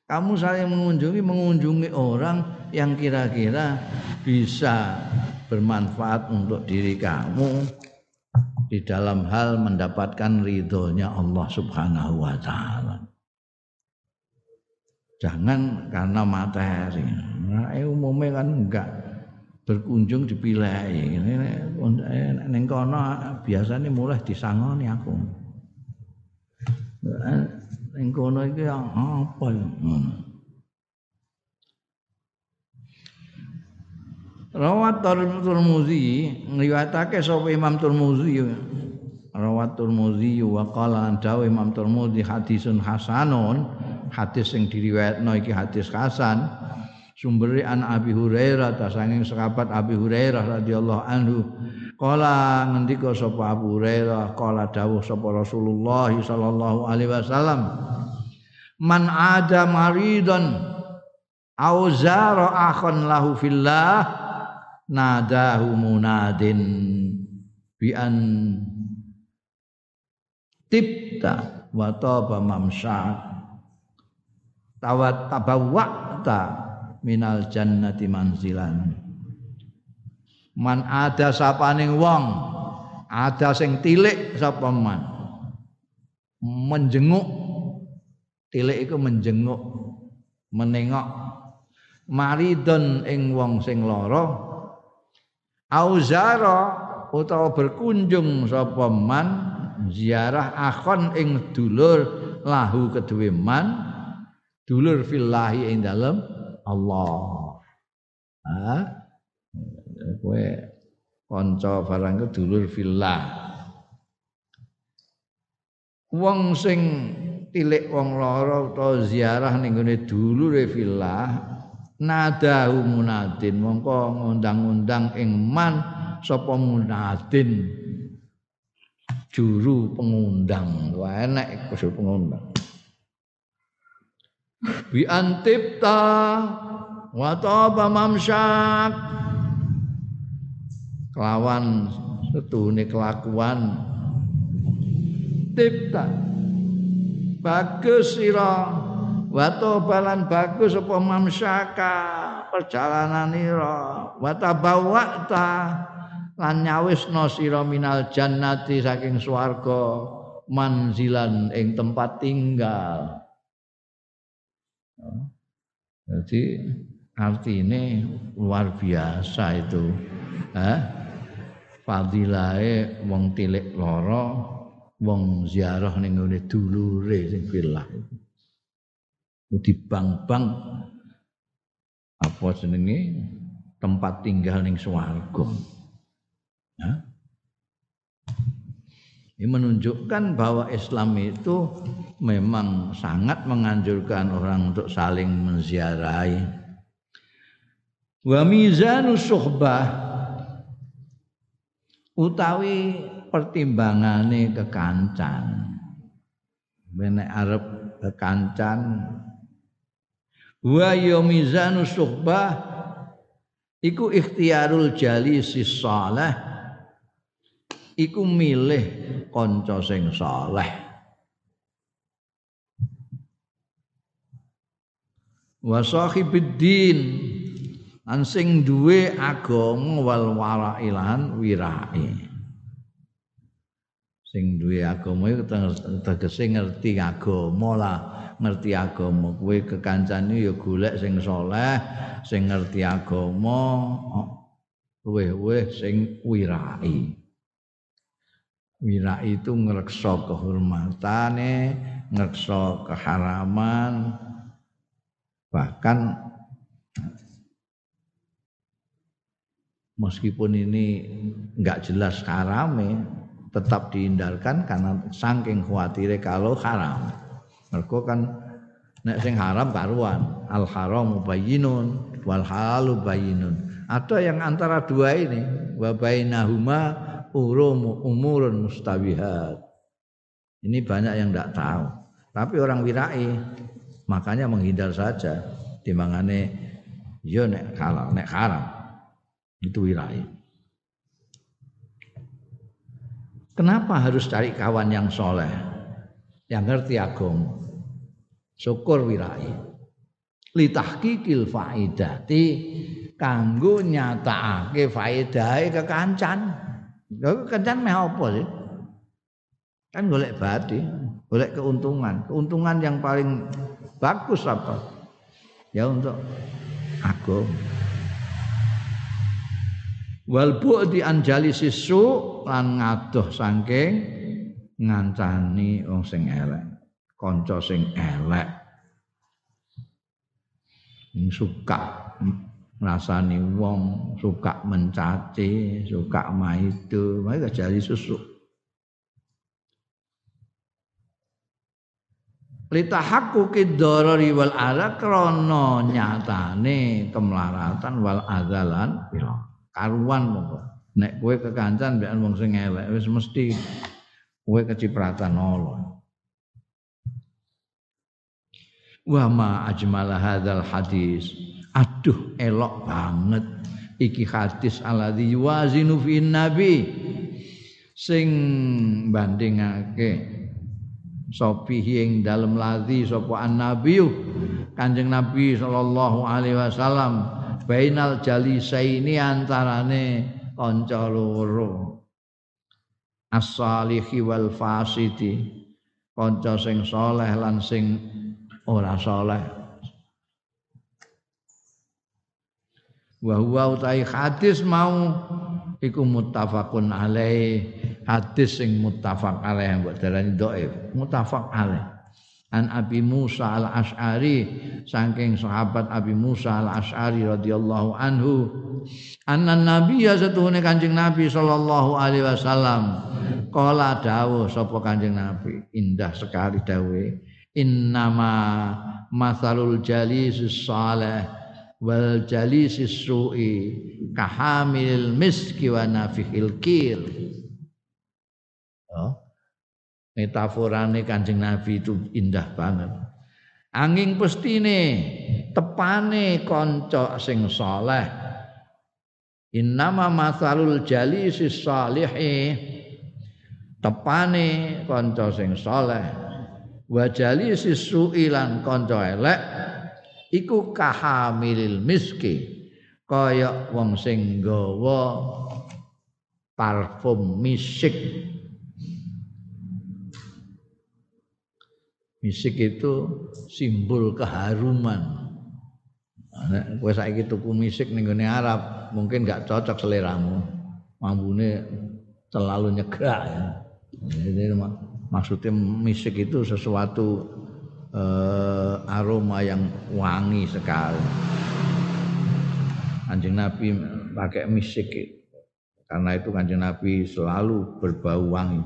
kamu saling mengunjungi mengunjungi orang yang kira-kira bisa bermanfaat untuk diri kamu. Di dalam hal mendapatkan ridhonya Allah Subhanahu wa taala. Jangan karena materi. Nah, eh, umumnya kan enggak berkunjung dipilih. Neng kono biasanya mulai disangoni aku. ning kono iki apa ya ngono Rawat Tirmizi ngriwayatake sapa Imam Tirmizi Rawat Tirmizi wa qala Imam Tirmizi hadisun hasanun hadis sing diriwayatno iki hadis hasan. Sumbere an Abi Hurairah ta saking sahabat Abi Hurairah radhiyallahu anhu. Qala ngendika sapa Abu Hurairah? Qala dawuh sapa Rasulullah sallallahu alaihi wasallam. Man ada maridan au zara akhon lahu fillah nadahu munadin. Bi an tibta wa taba tawat tabawwa'ta minal jannati manzilan. Man ada sapaning wong ada sing tilik sapa man? Menjenguk. Tilik iku menjenguk menengok. Maridon ing wong sing lara. Auzara utawa berkunjung sapa man ziarah akhon ing dulur lahu kedue man dulur fillahi ing dalem Allah. Ha kowe kanca barang ke dulur fillah. Wong sing tilik wong lara utawa ziarah ning gone dulure fillah nadahu munadin. Mongko ngundang-undang ing man sapa munadin? Juru pengundang. Wah enek iku pengundang bi antipta wa taba mamsyak. Kelawan setune kelakuan. Tipta bagus sira Wato balan bagus apa mamsaka perjalananira wata bawakta lan nyawisno sira minal jannati saking swarga manzilan ing tempat tinggal. Jadi artinya luar biasa itu. Eh? Fadilahe wong tilik loro, wong ziarah ning ngene dulure sing filah itu di bank-bank apa jenenge tempat tinggal ning swarga. Ya. Ini menunjukkan bahwa Islam itu memang sangat menganjurkan orang untuk saling menziarahi. Wa mizanu suhbah utawi pertimbangane kekancan. Menek arep kekancan wa ya mizanu suhbah iku ikhtiarul jalisi saleh iku milih kanca sing saleh. Wa sahibiddin an sing duwe agama wal warailan wirai. Sing duwe agama iku tegese ngerti agama lah. Ngerti agama kowe kekancane ya golek sing saleh sing ngerti agama luweh-luweh sing wirai wirai itu ngreksa kehormatane ngreksa keharaman bahkan meskipun ini enggak jelas harame tetap dihindarkan karena saking khawatirnya kalau haram. Mergo kan nek sing haram karuan, al haram bayyinun wal halalu bayyinun. Ada yang antara dua ini wa bainahuma urum umurun mustabihat. Ini banyak yang tidak tahu. Tapi orang wirai makanya menghindar saja timangane yo nek halal nek haram. Itu wirai. Kenapa harus cari kawan yang soleh, yang ngerti agama? syukur wirai litahqiqil faidati kanggo nyatakake faedahe kekancan lha kekancan meh apa sih? Kan golek badi golek keuntungan. Keuntungan yang paling bagus apa? Ya untuk aku wal bu'di anjali sisu lan ngadoh saking ngancani wong sing elek kanca sing elek. Suka ngrasani wong suka mencaci suka maido jadi susuk. Litahaqquqid darari wal adza krana nyatane kemlaratan wal adzalan karuan monggo. Nek kowe kekancan mbek wong sing elek mesti kowe kecipratan Allah. Wa ma hadzal hadis aduh elok banget. Iki hadis alladzi yuwazinu fi nabi. Sing bandingake sopihi ing dalem ladzi sapa Kanjeng Nabi sallallahu alaihi wasallam bainal jalisaini antarane kanca loro. As-salihi wal fasidi kanca sing saleh lan sing ora saleh wa huwa utai hadis mau iku muttafaqun alaih. Hadis sing muttafaq alaih mbok darani dhaif muttafaq alaih. An Abi Musa al Ash'ari saking sahabat Abi Musa al Ash'ari radhiyallahu anhu anna nabi ya satuhune kanjeng nabi sallallahu alaihi wasallam. Kala dawuh sapa kanjeng nabi? Indah sekali dawuh innama masalul jalis salih wal jalis su'i kahamil miski wa nafihil kir oh. metaforane Kanjeng Nabi itu indah banget. Angin pestine tepane kanca sing saleh. Innama masalul jalisi salihi tepane kanca sing saleh. Wa jalisi su'ilan kanca elek iku kahamilil miski kaya wong sing nggawa parfum misik Misik itu simbol keharuman. Nek kowe saiki tuku misik ning gone Arab, mungkin gak cocok seleramu. Mambune terlalu nyegrak ya. Jadi maksudnya misik itu sesuatu eh, aroma yang wangi sekali. Kanjeng Nabi pakai misik. Karena itu kanjeng Nabi selalu berbau wangi.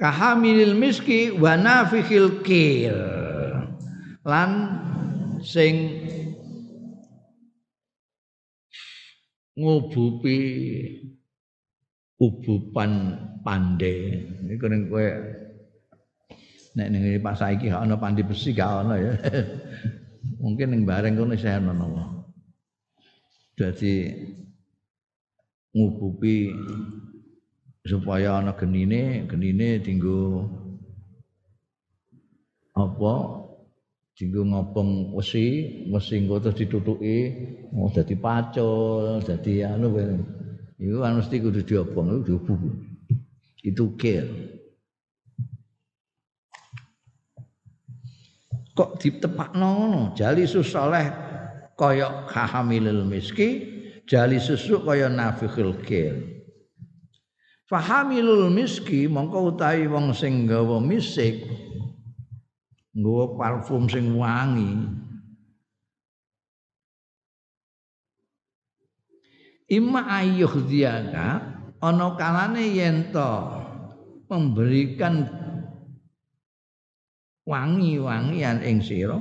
Kahamilil miski wa nafikhil kir. Lan sing ngubupi ubupan pande iku ning kowe nek ning pas saiki gak ana pandi besi gak ana ya. Mungkin ning bareng kono isih ana dadi ngubupi supaya ana genine genine dinggo apa? Dinggo ngobong wesi wesi engko terus ditutuki oh, dadi pacul dadi anu iku kan mesti kudu diobong itu itu kir kok ditepakno ngono? Jali saleh kaya kahamilil miski jali susu kaya nafikhul kir Fahamilul miski mongko utahi wong sing misik nggawa parfum sing wangi. Ima ayuh diaka ana kalane yen memberikan wangi-wangian ing sira.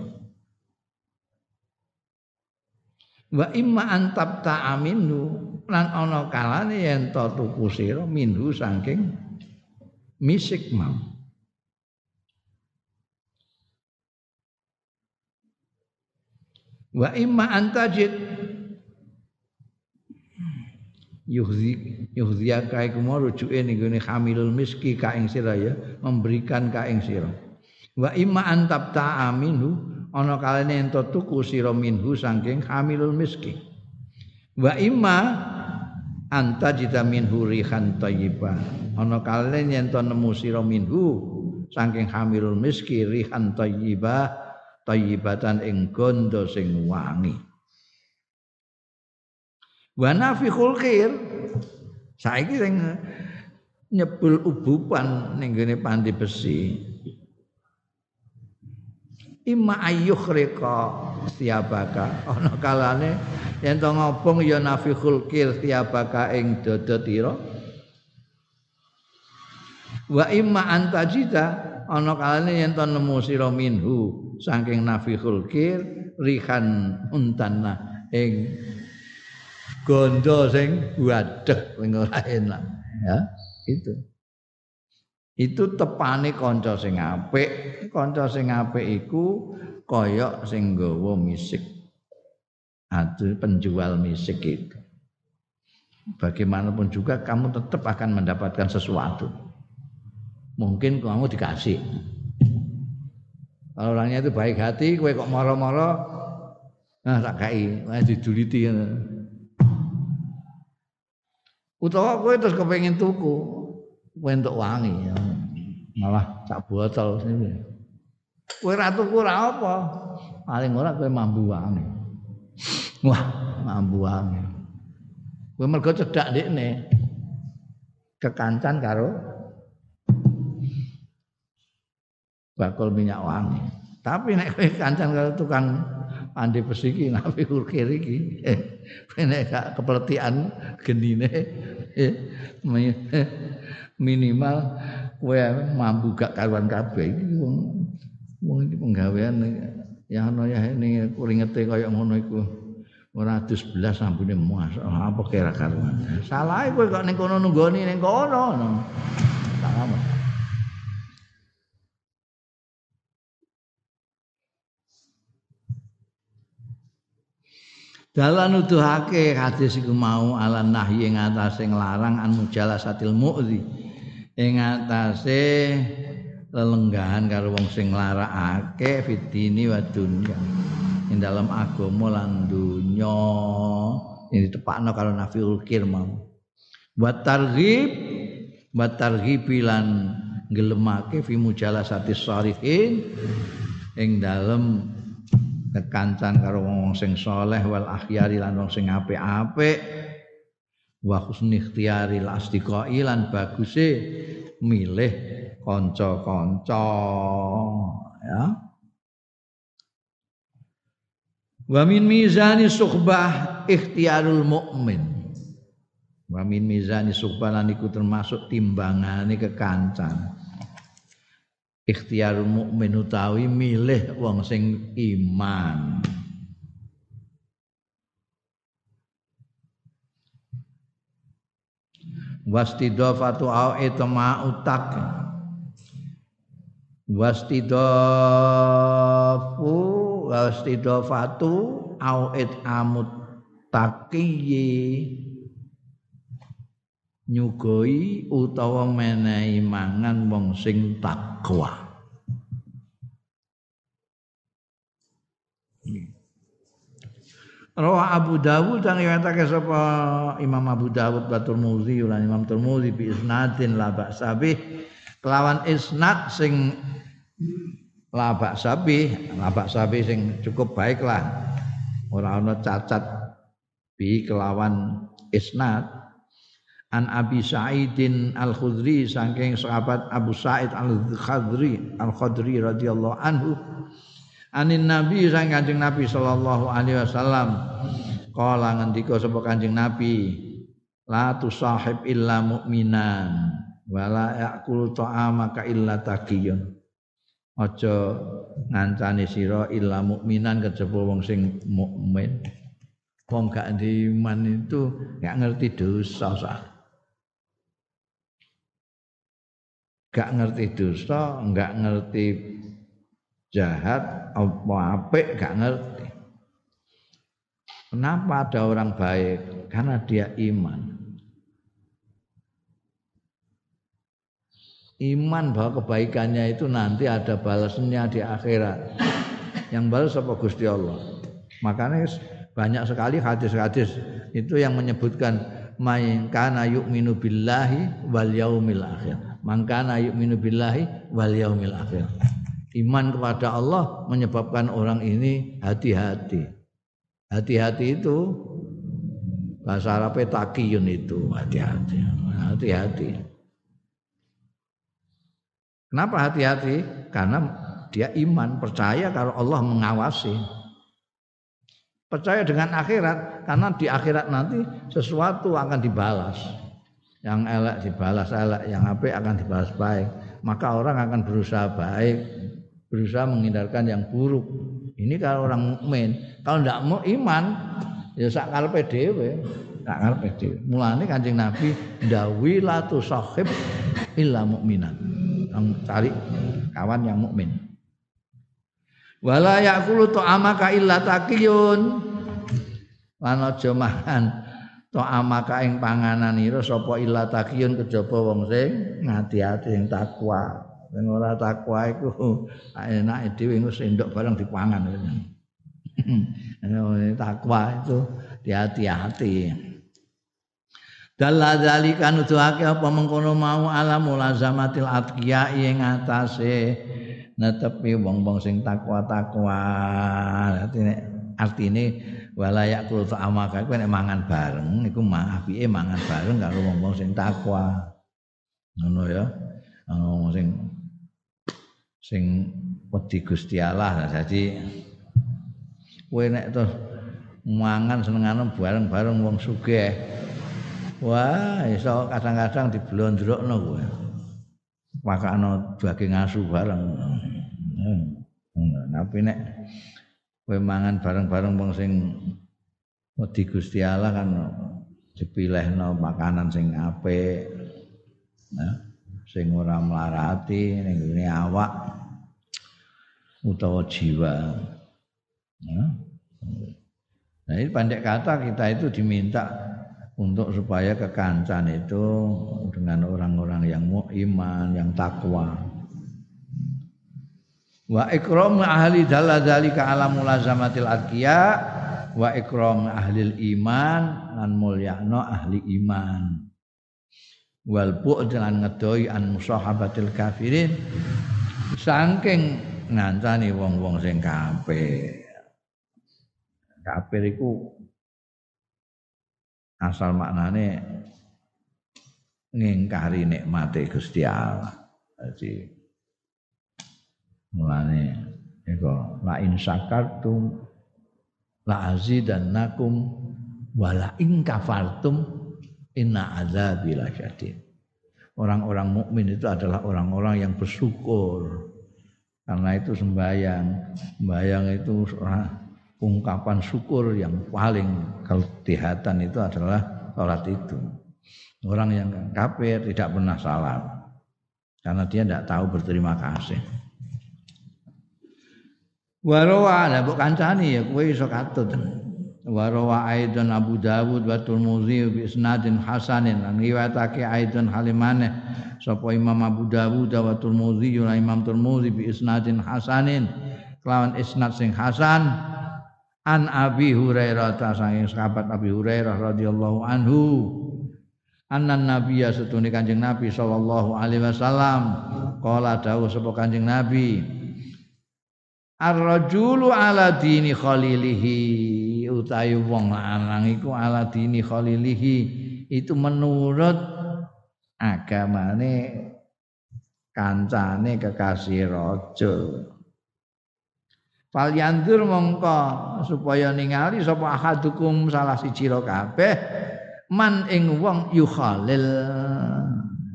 Wa imma antab ta'aminu lan ana kalane yen to tuku sira minhu saking misik mau wa imma antajid yuhzi yuhziyaka iku mau rujuke ning gone hamilul miski ka ing sira ya memberikan ka ing sira wa imma antab ta'aminu ana kalane ento tuku sira minhu saking hamilul miski wa imma anta jita minhu rihan thayyibah ana kalen yen to nemu sira minhu saking hamilul miski rihan thayyibah thayyibatan ing gondo sing wangi. Wa nafikhul khair saiki sing nyebul ubupan ning gene panti besi imma ayyukhrika siabaka. Ana kalane yen to ngobong ya nafikhul kir siabaka ing dada tira. Wa imma antajida ana kalane yen to nemu sira minhu saking nafikhul kir rihan untanna ing gondo sing wadeg sing ora enak. Ya itu itu tepane kanca sing apik. Kanca sing apik iku kaya sing nggawa misik. Adu penjual misik itu. Bagaimanapun juga kamu tetap akan mendapatkan sesuatu. Mungkin kamu dikasih. Kalau orangnya itu baik hati kowe kok moro-moro nah tak kai diduliti utawa kowe terus kepengin tuku kowe entuk wangi. ya. Malah sak botol sini. Kowe ra tuku apa? Paling ora kowe mambu wangi wah mambu wangi kowe mergo cedak ndekne. Kekancan karo bakul minyak wangi. Tapi nek kowe kancan karo tukang andi pesiki nabi kurkir iki eh, nek gak kepletian genine eh, minimal kowe mampu gak karuan kabeh. Iki wong wong iki penggawean ya ana ya ini kuringete kaya ngono iku. Ora dus belas sampune mas apa kira karuan? Salah kowe kok ning kono nunggoni ning kono. Tak amat Dalan nuduhake hadis iku mau ala nahyi ing atase nglarang an mujalasatil mu'zi ing atase lelenggahan karo wong sing nglarakake fitini wa dunya. Ing dalam agama lan dunya. Ini ditepakno karo nafiul kirmam wa targhib wa targhib lan gelemake fi mujalasati sharihin. Ing dalem kekancan karo wong sing saleh wal akhyari lan wong sing apik-apik wa husni ikhtiyari asdiqai lan baguse milih kanca-kanca ya. Wa min mizani suhbah ikhtiyarul mukmin wa min mizani suhbah lan iku termasuk timbangane kekancan. Ikhtiyarul mukmin utawi milih wong sing iman wastidafatu au itma utak. Wastidafu wastidafatu au amut taqiyi nyugoi utawa menehi mangan wong sing takwa Rawa Abu Dawud dan riwayatake sapa Imam Abu Dawud Batul Muzi lan Imam Tirmidzi bi isnadin la sabih kelawan isnad sing la sabih la sabih sing cukup baik lah. Ora ana cacat bi kelawan isnad. An Abi Sa'idin Al Khudri saking sahabat Abu Sa'id Al Khudri Al Khudri radhiyallahu anhu anin nabi sang kanjeng nabi sallallahu alaihi wasallam. Kala ngendika sapa kanjeng nabi la tusahib illa mu'minan wala yakul ta'amaka illa taqiyun. Aja ngancani sira illa mukminan kejaba wong sing mukmin. Wong gak iman itu gak ngerti dosa sah. gak ngerti dosa gak ngerti jahat apa apik gak ngerti. Kenapa ada orang baik? Karena dia iman. Iman bahwa kebaikannya itu nanti ada balasnya di akhirat. Yang balas apa Gusti Allah. Makanya banyak sekali hadis-hadis itu yang menyebutkan main kana yu'minu billahi wal yaumil akhir. Mangkana yu'minu billahi wal yaumil akhir iman kepada Allah menyebabkan orang ini hati-hati. Hati-hati itu bahasa Arabnya takiyun itu hati-hati. Hati-hati. Kenapa hati-hati? Karena dia iman, percaya kalau Allah mengawasi. Percaya dengan akhirat karena di akhirat nanti sesuatu akan dibalas. Yang elek dibalas elek, yang apik akan dibalas baik. Maka orang akan berusaha baik, berusaha menghindarkan yang buruk. Ini kalau orang mukmin. Kalau tidak mau iman, ya sak karepe dhewe, sak karepe dhewe. Mulane Kanjeng Nabi ndawi la sahib illa mukminan. Cari kawan yang mukmin. Wala yakulu ta'amaka illa taqiyun. Lan aja mangan ta'amaka ing panganan ira sapa illa taqiyun kejaba wong sing ngati-ati sing takwa. Sing ora takwa iku enake dhewe wis endok barang dipangan. takwa itu hati-hati. Dalla dzalika nuduhake apa mengkono mau ala mulazamatil atqiya ing atase netepi wong-wong sing takwa-takwa. Artine artine wala yakul ta'amaka kuwi nek mangan bareng iku apike mangan bareng karo wong-wong sing takwa. Ngono ya. Wong sing sing wedi Gusti Allah. Jadi kowe nek terus mangan senengane bareng-bareng wong sugih Wah, iso kadang-kadang diblondrokno kowe. Makakno daging asu bareng. Hmm. Tapi nek kowe mangan bareng-bareng wong sing wedi Gusti Allah kan dipilihno makanan sing apik. Nah, sing ora melarati ning awak utawa jiwa. Nah, ini pandai kata kita itu diminta untuk supaya kekancan itu dengan orang-orang yang iman, yang takwa. Wa ikram ahli dalla dzalika ala mulazamatil wa ikram ahli iman lan mulyakno ahli iman. Wal bu'd lan ngedoi an musahabatil kafirin saking ngancani wong-wong sing kafir. Kafir iku asal maknane ngingkari nikmate Gusti Allah. Jadi mulane iku la in syakartum la azidannakum wa la in kafartum inna adzabi lasyadid. Orang-orang mukmin itu adalah orang-orang yang bersyukur. Karena itu sembahyang, sembahyang itu ungkapan syukur yang paling kelihatan itu adalah sholat itu. Orang yang kafir tidak pernah salam karena dia tidak tahu berterima kasih. Warawa lah bukan kancani ya kue iso katut. Warawa aidan Abu Dawud wa Tirmidzi bi isnadin hasanin. Lan riwayatake aidan halimane sapa Imam Abu Dawud wa Tirmidzi lan Imam Tirmidzi bi isnadin hasanin. Kelawan isnad sing hasan an Abi Hurairah ta saking sahabat Abi Hurairah radhiyallahu anhu annan nabiyya setune Kanjeng Nabi sallallahu alaihi wasallam. Qala dawuh sapa Kanjeng Nabi Ar-rajulu ala dini khalilihi utawi wong lanang iku ala dini khalilihi. Itu menurut agamane kancane kekasih raja. Fal mongko supaya ningali sapa ahadukum salah siji kabeh man ing wong yukhalil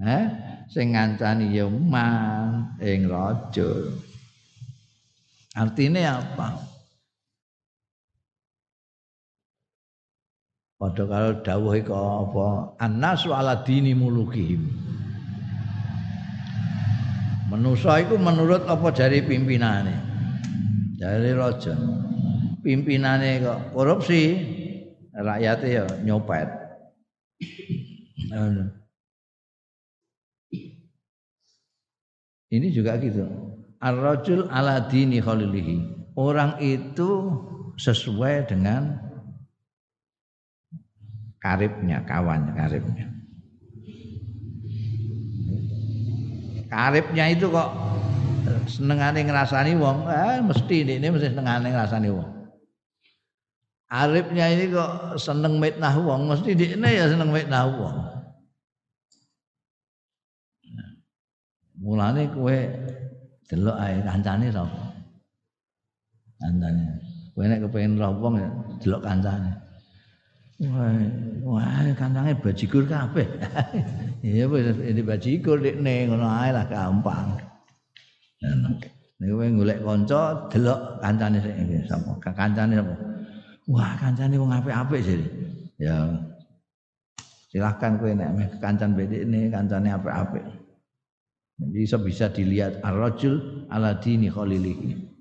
eh sing ngancani ya man ing raja. Artinya apa Padha karo dawuh iku apa? Annasu ala dini mulukihim. Manusa iku menurut apa jari pimpinane? Dari raja. Pimpinannya kok korupsi rakyatnya ya nyopet. Ini juga gitu. Ar-rajul ala dini khalilihi. Orang itu sesuai dengan karibnya kawan karibnya. Karibnya itu kok senengane ngrasani wong, eh mesti ini mesti senengane ngrasani wong. Arifnya ini kok seneng mitnah wong, mesti ini ya seneng mitnah wong. Mulane kowe delok ae kancane sapa kancane. Kowe nek kepengin roh wong ya delok kancane wah wah kancane bajigur kabeh. Iya wis ini bajigur dekne ngono ae lah gampang. Nek kowe golek kanca delok kancane sik. Sapa? Kancane sapa? Wah kancane wong apik-apik jadi ya. Silahkan kowe nek kancan bedekne kancane apik-apik. Jadi bisa bisa dilihat ar-rajul ala dini khalilihi.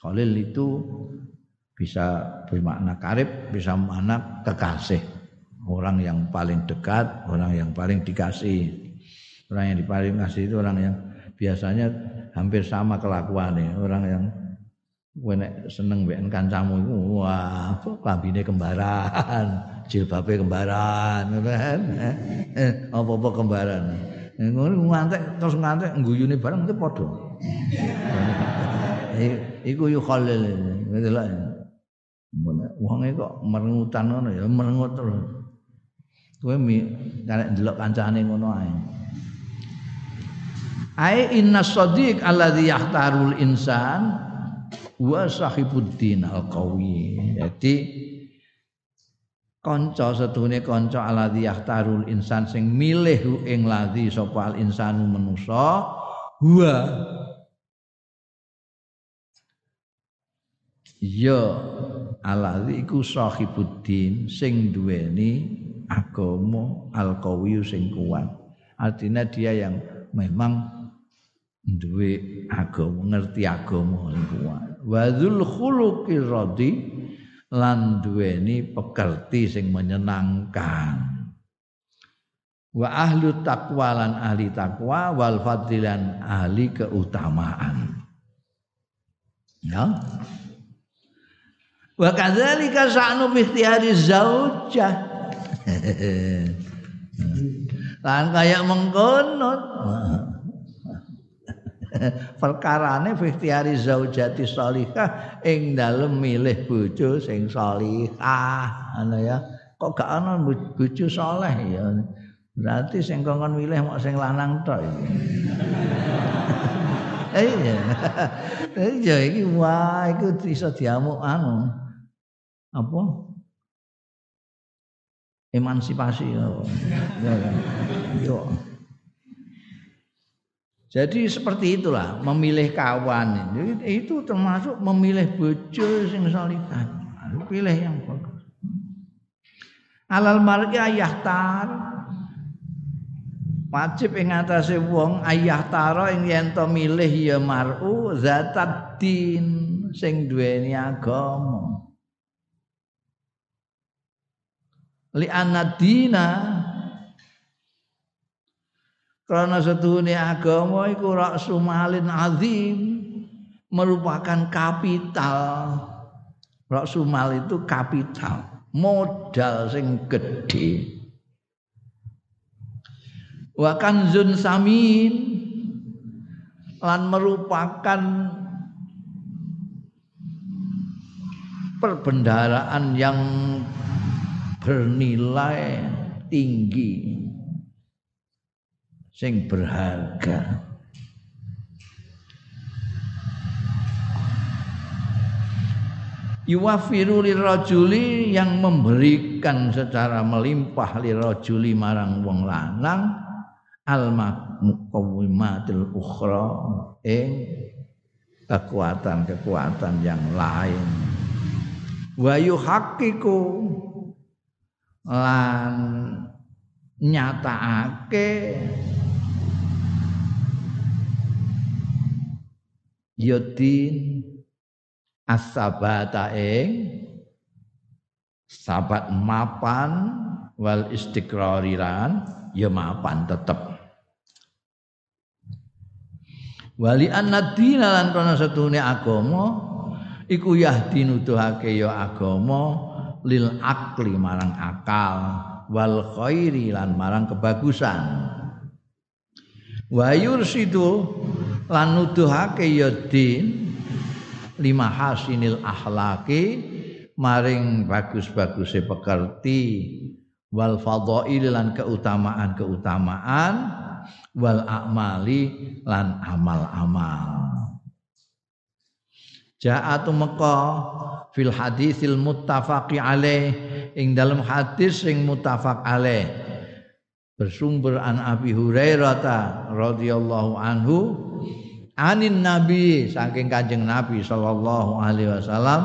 Khalil itu bisa bermakna karib, bisa makna kekasih. Orang yang paling dekat, orang yang paling dikasih. Orang yang paling kasih itu orang yang biasanya hampir sama kelakuannya. Orang yang kowe seneng mbek kancamu iku wah klambine kembaran, jilbabe kembaran kan. Eh, apa-apa kembaran. Eh, ngono ngantek terus ngantek guyune bareng mesti padha. Iku yo khalil lah. Wonge kok merengutan ngono ya merengut terus. Kowe karek ndelok kancane ngono ae. Ai inna shadiq alladhi yahtarul insan wa sahibuddin al-qawi. Jadi kanca setune kanca alladzi yahtarul insan sing milih ing ladzi sapa al insanu manusa huwa ya alladzi iku sahibuddin sing duweni agama al-qawi sing kuat. Artinya dia yang memang duwe agama ngerti agama kuat. Wadzul khuluqi radhi lan duweni pekerti sing menyenangkan. Wa ahlu taqwa lan ahli takwa wal fadilan ahli keutamaan. Ya wa kadzalika sa'nu bi ikhtiyari zaujah. Lan kayak mengkono. Perkarane fi ikhtiyari zaujati salihah ing dalem milih bojo sing salihah ngono ya kok gak ana bojo saleh ya? Berarti sing kongkon milih mok sing lanang tok iya. Iya iki wah iku iso diamuk anu apa emansipasi ya yo Jadi seperti itulah memilih kawan itu termasuk memilih bojo sing salihah. Pilih yang bagus. Alal mar'i ayah tar wajib ing atase wong ayah taro ing yen to milih ya mar'u zatat din sing duweni agama. Li anadina karena setuhune agama iku raksu malin azim merupakan kapital. Raksu mal itu kapital, modal sing gede. Wa kanzun samin lan merupakan perbendaraan yang bernilai tinggi sing berharga. Yuwafiru lirajuli yang memberikan secara melimpah lirajuli marang wong lanang al muqawwimatil ukhra ing kekuatan-kekuatan yang lain. Wa yuhaqqiqu lan nyatakake yudin asabata ing sabat mapan wal istiqrariran ya mapan tetep. Wali annadina lan kana setune agama iku yahdi nuduhake ya agama lil akli marang akal wal khairi lan marang kebagusan. Wa yursidu lan nuduhake ya din lima hasinil akhlaki maring bagus-baguse pekerti wal fadhail lan keutamaan-keutamaan wal a'mali lan amal-amal Ja'atu meka fil hadisil muttafaqi alaih. Ing dalam hadis sing muttafaq alaih. Bersumber an Abi Hurairah radhiyallahu anhu. Anin nabi saking kanjeng nabi sallallahu alaihi wasallam.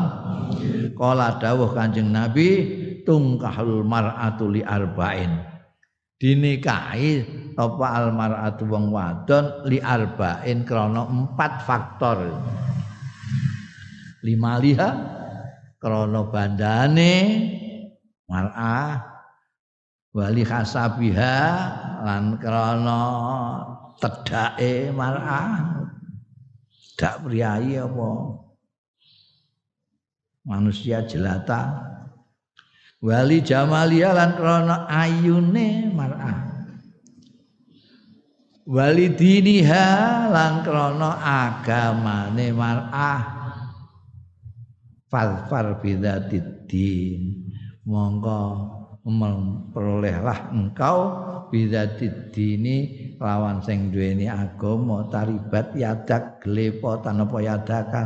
Kala dawuh kanjeng nabi tungkahul mar'atu li arba'in. Dinikahi apa al mar'atu wong wadon li arba'in krana empat faktor lima liha. Krana bandane. Mar'ah. Wali khasabiha. Lan krana tedake mar'ah. Dak priyayi apa? Manusia jelata. Wali jamalia lan krana ayune mar'ah. Wali diniha lan krana agamane mar'ah falfar bidzatiddin monggo memperolehlah engkau bidzatiddini lawan sing duweni agama taribat yadak glepotan apa yadaka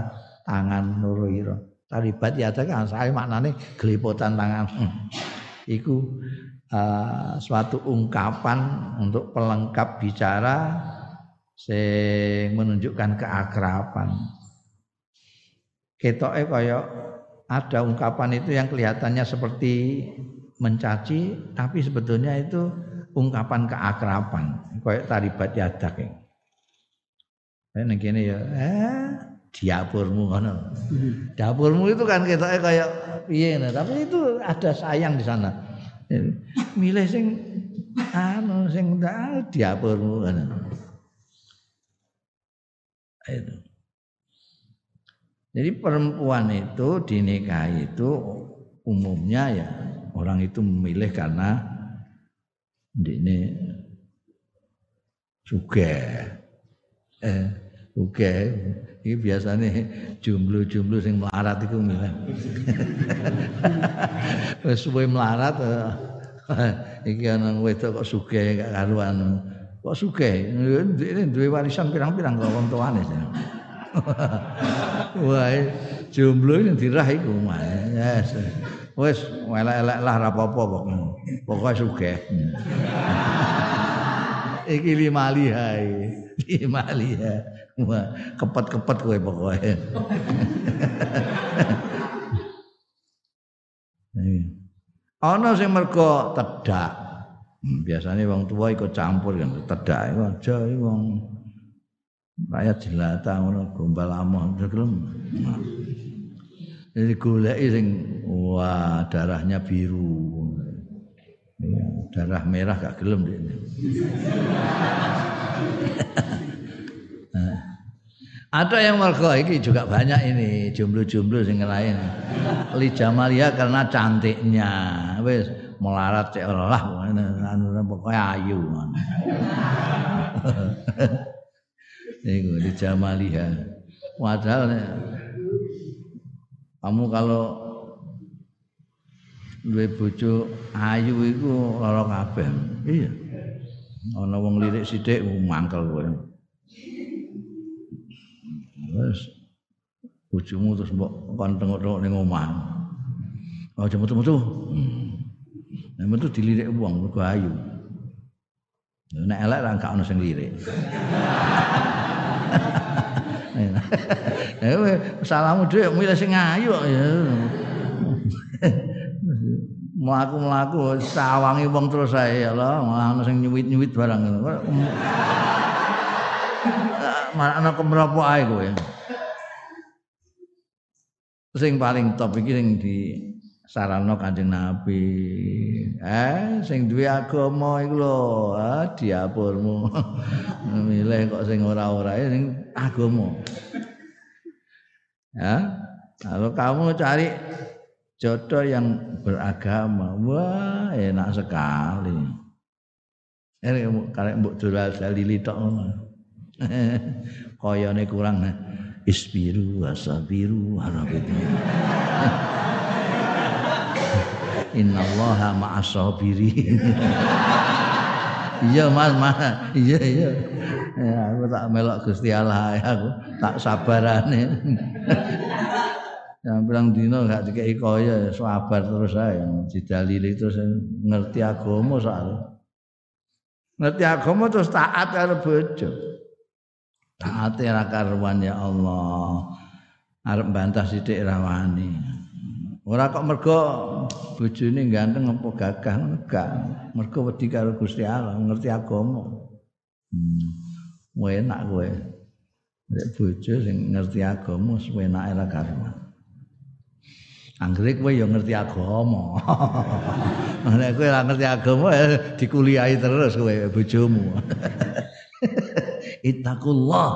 tangan ira. Taribat yadak asale maknane glepotan tangan. Hmm. iku uh, suatu ungkapan untuk pelengkap bicara sing menunjukkan keakraban ketoknya kaya ada ungkapan itu yang kelihatannya seperti mencaci tapi sebetulnya itu ungkapan keakraban kayak taribat yadak ya. Eh kene ya eh dapurmu ngono. Dapurmu itu kan ketoknya kayak piye tapi itu ada sayang di sana. Milih sing anu sing dapurmu ngono. Itu. Jadi perempuan itu dinikahi itu umumnya ya orang itu memilih karena ini suge. Eh suge. Ini biasanya jumlah-jumlah yang melarat itu milih. Suwe melarat eh, iki ana wedok kok suge gak karuan. Kok suge? Ini duwe warisan pirang-pirang kok wong tuane Wah, jomblo yang dirah iku Yes. Wis elek-elek lah ora apa-apa kok. Pokoke. Iki lima lihai. Lima lihai. Wah, kepet-kepet kowe pokoke. Ana sing mergo tedak. Biasanya wong tua ikut campur kan tedak iku aja wong rakyat jelata ngono gombal amah gelem. Jadi goleki sing wah darahnya biru. Ya, darah merah gak gelem ini. Ada yang mergo iki juga banyak ini jomblo-jomblo sing lain li jamalia karena cantiknya. Wis melarat cek lah anu pokoknya ayu Iku di jamaliha. Padahal kamu kalau duwe bojo ayu iku lara kabeh. Iya. Ana wong lirik sithik mangkel kowe. Wes bojomu terus mbok kon tengok-tengok ning omah. Aja metu-metu. Hmm. metu dilirik wong mergo ayu. Nek elek ra gak ono sing lirik. Eh salahmu dhewe milih sing ayu ya. Mlaku-mlaku sawangi wong terus ae ya Allah, ana sing nyuwit-nyuwit barang. Malah ana kemropo ae kowe. Sing paling top iki sing di sarana Kanjeng Nabi. Eh sing duwe agama iku lho, ah diapurmu. Milih kok sing ora-ora sing agama. Ya. Kalau kamu cari jodoh yang beragama, wah enak sekali. Ini kalau mbok dolar dalili tok ngono. Koyone kurang isbiru wasabiru harabitu. Innallaha ma'as sabirin. iya Mas, Mas. Iya, iya. Ya, aku tak melok Gusti Allah aku tak sabarane. Yang bilang dino gak dikei kaya sabar terus saya didalili terus ngerti agama soal. Ngerti agama terus taat karo bojo. Taat ra karuan ya Allah. Arep bantah sithik rawani. Ora kok mergo bojone ganteng apa gagah enggak. Mergo wedi karo Gusti Allah, ngerti agama. Hmm. enak kowe. Nek bojo sing ngerti agama wis enake ra karuan. Anggere kowe ya ngerti agama. Nek kowe ora ngerti agama ya dikuliahi terus kowe bojomu. Ittaqullah.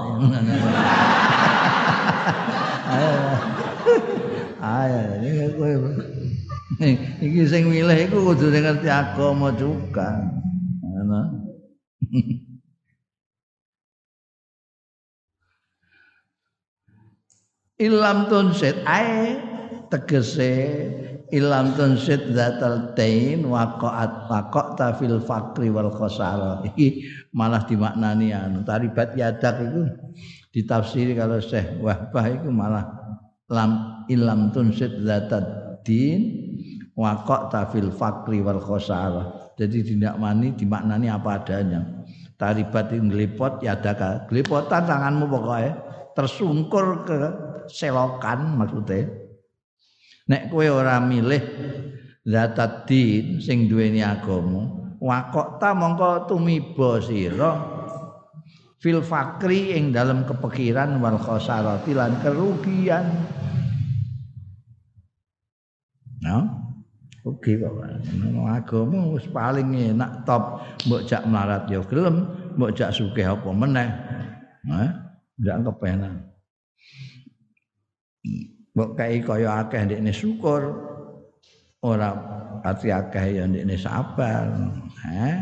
Ayo, ini kowe. Iki sing milih iku kudu ngerti agama juga. Ngono. Ilam tunsit ae tegese ilam tunsit zatal tain waqa'at waqa'ta fil fakri wal khosara iki malah dimaknani anu taribat yadak itu ditafsiri kalau Syekh Wahbah itu malah lam ilam tunsit zatat din waqa'ta fil fakri wal khosara jadi tidak mani dimaknani apa adanya. Taribat ngelipot yadaka gelipotan tanganmu pokoknya tersungkur ke selokan maksudnya Nek kowe ora milih zatat din sing duweni agama, wakok ta mongko tumiba sira fil fakri ing dalam kepikiran wal khosarati lan kerugian. No? Oke kok. Agama wis paling enak top mbok jak melarat ya gelem, mbok jak sugih apa meneh. Hah? Ndak kepenak. mbok kai kaya akeh ndekne syukur ora pati akeh ya ndekne sabar eh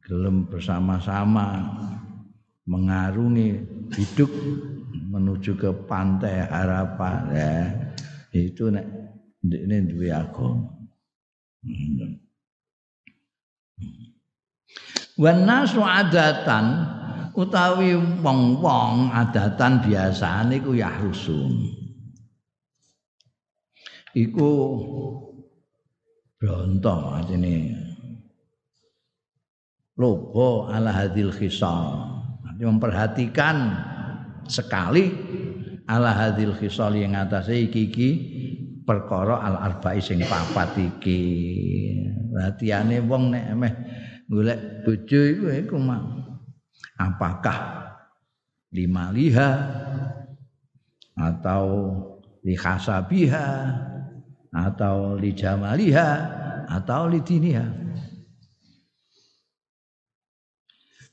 gelem bersama-sama mengarungi hidup menuju ke pantai harapan. Ya itu nek ndekne duwe agama. Wan nasu adatan utawi wong-wong adatan biasane ku yahrusun. iku bronto artine. Lobo ala hadil khisal memperhatikan sekali ala hadil khisal yang atas iki iki perkara al arba'i sing papat iki. Perhatiane wong nek emeh golek bojo iku iku apakah lima liha atau lihasabiha atau li jamaliha atau li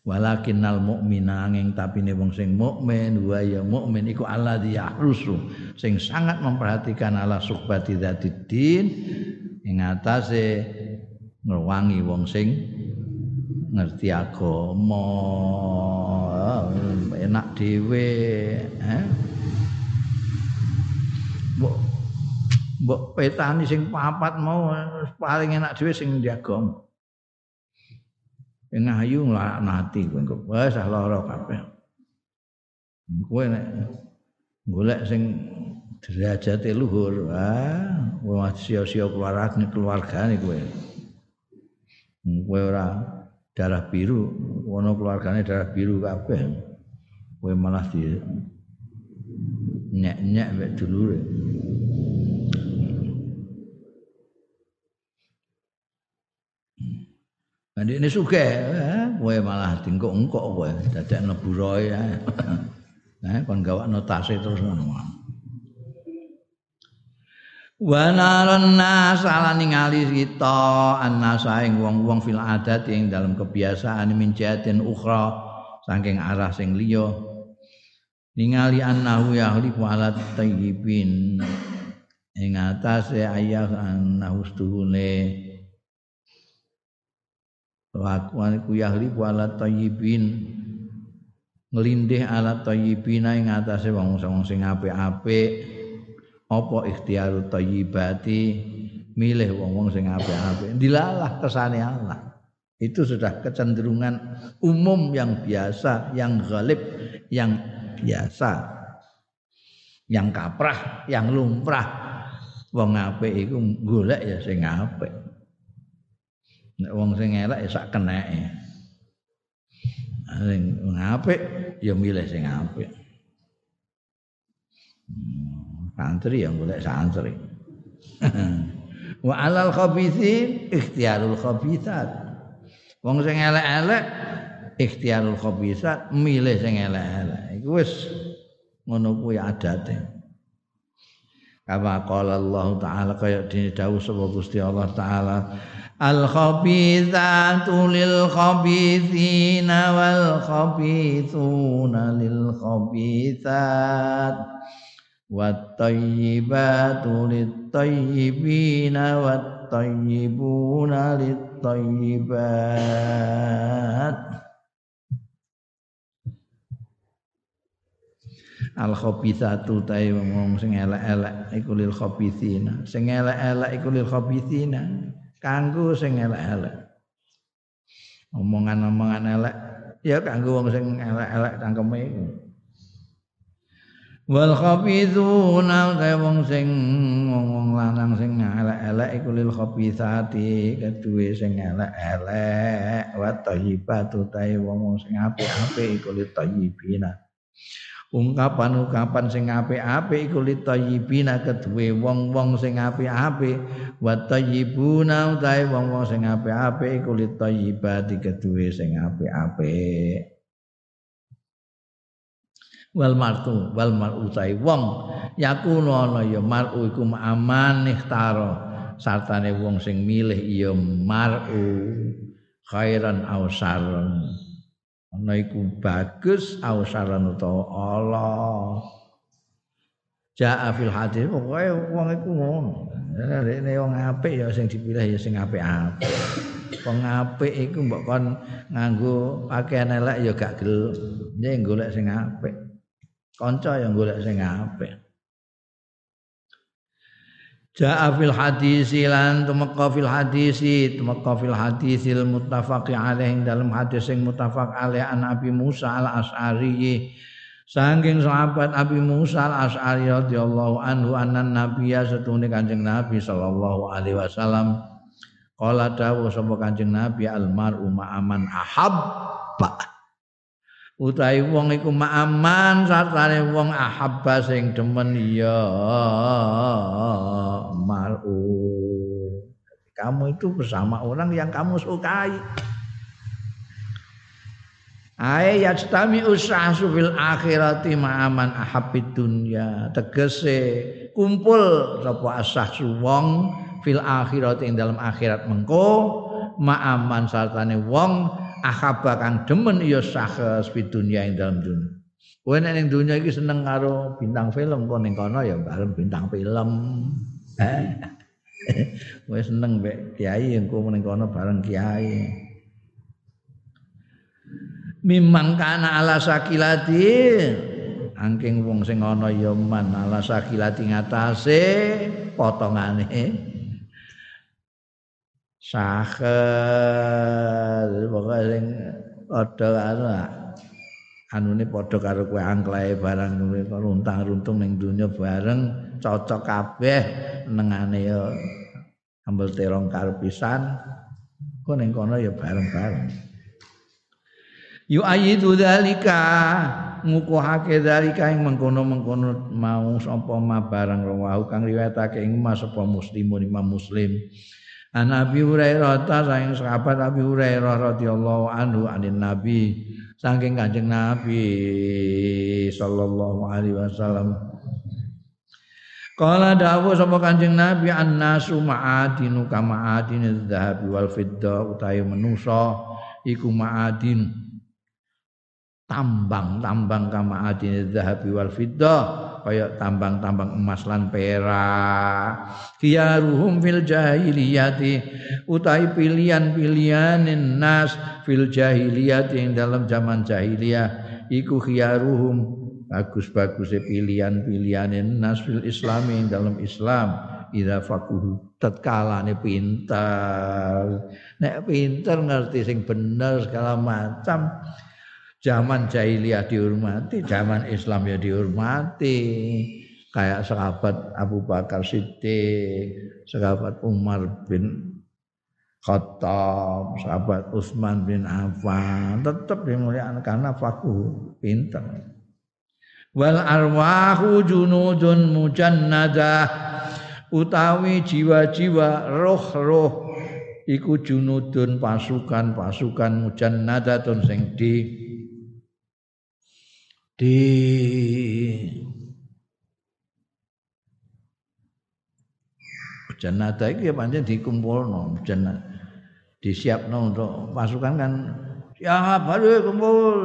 diniha walakin al mukmina angin tapi ne wong sing mukmin wa ya mukmin iku alladzi yahrusu sing sangat memperhatikan ala suhbati dzatiddin ing atase ngrewangi wong sing ngerti agama. Enak dhewe eh? Mbok petani sing papat mau paling enak dhewe sing diagam. Sing ayu nglaknati kowe engko wis lara kabeh. Kowe nek golek sing derajate luhur, ah kowe sia-sia keluargane keluargane kowe. Kowe ora darah biru, ono keluargane darah biru kabeh. Kowe malah di nyek-nyek mek dulure. Nanti ini suka, gue malah tingkok engkok gue, dadak neburoy ya. Nah, kon gawak notasi terus ngono. Wa naron nas ala ningali kita annasa ing wong-wong fil adat ing dalam kebiasaan min jatin ukhra saking arah sing liya ningali annahu yahlifu ala tayyibin ing atase ayah annahu stuhune Lakuan iku yahli ala tayyibin nglindih ala tayyibina ing atase wong-wong sing apik-apik apa ikhtiaru tayyibati milih wong-wong sing apik-apik dilalah kesane Allah Itu sudah kecenderungan umum yang biasa, yang galib, yang biasa. Yang kaprah, yang lumrah. Wong apik iku golek ya sing apik. Nek wong sing elek ya sak keneke. Sing apik ya milih sing apik. Hmm, santri yang golek santri. Wa alal khabithin ikhtiarul khabithat. Wong sing elek-elek ikhtiarul khabisat milih sing elek-elek. Iku wis ngono kuwi adate. Kama qala Allah taala kaya dene dawuh sapa Gusti Allah taala Al khabithatu lil khabithina wal khabithuna lil khabithat wat tayyibatu lit tayyibina wat tayyibuna lit tayyibat al khabithatu ta'i wong sing elek-elek iku lil khabithina sing elek-elek kanggo sing elek-elek. Omongan-omongan elek. Ya kanggo wong sing elek-elek cangkeme iku. Wal khabithuna kaya wong sing wong lanang sing elek-elek iku lil khabithati keduwe sing elek-elek. Wa thayyibatu ta'i wong sing apik-apik iku lil thayyibina ungkapan-ungkapan sing apik-apik iku li thayyibina keduwe wong-wong sing apik-apik. Wa thayyibuna ta'i wong-wong sing apik-apik iku li thayyibati keduwe sing apik-apik. Wal martu wal mar'u tai wong. Yakunu ana ya mar'u iku aman ikhtaro sartane wong sing milih ya mar'u. Khairan aw sarran ana iku bagus aw sarran utawa Allah Ja'a fil hadis pokoke wong iku ngono. Nek wong apik ya sing dipilih ya sing apik-apik. Wong apik iku mbok kon nganggo pakaian elek ya gak gelem. Nek golek sing apik. kanca yang golek sing apik Ja'a fil hadisi lan tumeka fil hadisi tumeka fil hadisil muttafaqi alaih dalam hadis sing muttafaq alaih an Abi Musa al Asy'ari saking sahabat Abi Musa al Asy'ari radhiyallahu anhu anan nabiyya setune Kanjeng Nabi sallallahu alaihi wasallam. Qala dawuh sapa Kanjeng Nabi al mar'u ma'aman ahabba utahe wong iku ma'aman sartane wong ahabba sing demen ya maru kamu itu bersama orang yang kamu sukai. Ae yajtami usahsu fil akhirati ma'aman ahabid dunya. Tegese kumpul sapa asahsu wong fil akhirati ing dalam akhirat mengko ma'aman sartane wong akhaba kang demen ya sahes fi dunya ing dalam dunya. Kowe nek ning dunya iki seneng karo bintang film kok ning kono ya bareng bintang film. Kowe seneng mbek kiai engko ning kono bareng kiai. Mimang kana ala sakilati angking wong sing ana ya man ala sakilati ngatasé potongane sakel. Pokoke sing padha karo anune padha karo kowe angklae barang runtang-runtung ning donya bareng cocok kabeh nengane ya ambel terong karo pisan kok ning kono ya bareng-bareng. Yu ayidu dzalika ngukuhake dzalika ing mengkono-mengkono mau sapa ma barang rawahu kang riwayatake ing mas sapa muslimun imam muslim An Abi Hurairah ta saking sahabat Abi Hurairah radhiyallahu anhu anin Nabi saking Kanjeng Nabi sallallahu alaihi wasallam. Kala dawuh sapa Kanjeng Nabi annasu ma'adinu kama adinu dzahabi wal fidda utawi manusa iku ma'adin tambang-tambang kama adine zahabi wal fiddah kaya tambang-tambang emas lan perak. Khiyaruhum fil jahiliyati. Utai pilihan-pilihan nas fil jahiliyati yang dalam zaman jahiliyah. Iku khiyaruhum bagus-bagus pilihan-pilihan nas fil islami yang dalam Islam. Ida fakuhu. Tatkalane pinter nek pinter ngerti sing bener segala macam zaman jahiliyah dihormati zaman Islam ya dihormati kayak sahabat Abu Bakar Siddiq sahabat Umar bin Khattab, sahabat Utsman bin Affan tetap dimuliakan karena fakuh pinter. Wal arwahu junudun mujannadah utawi jiwa-jiwa roh-roh iku junudun pasukan-pasukan mujannadatun sing di di Jannata itu ya pancen dikumpulno jannah disiapno untuk pasukan kan siap ayo kumpul.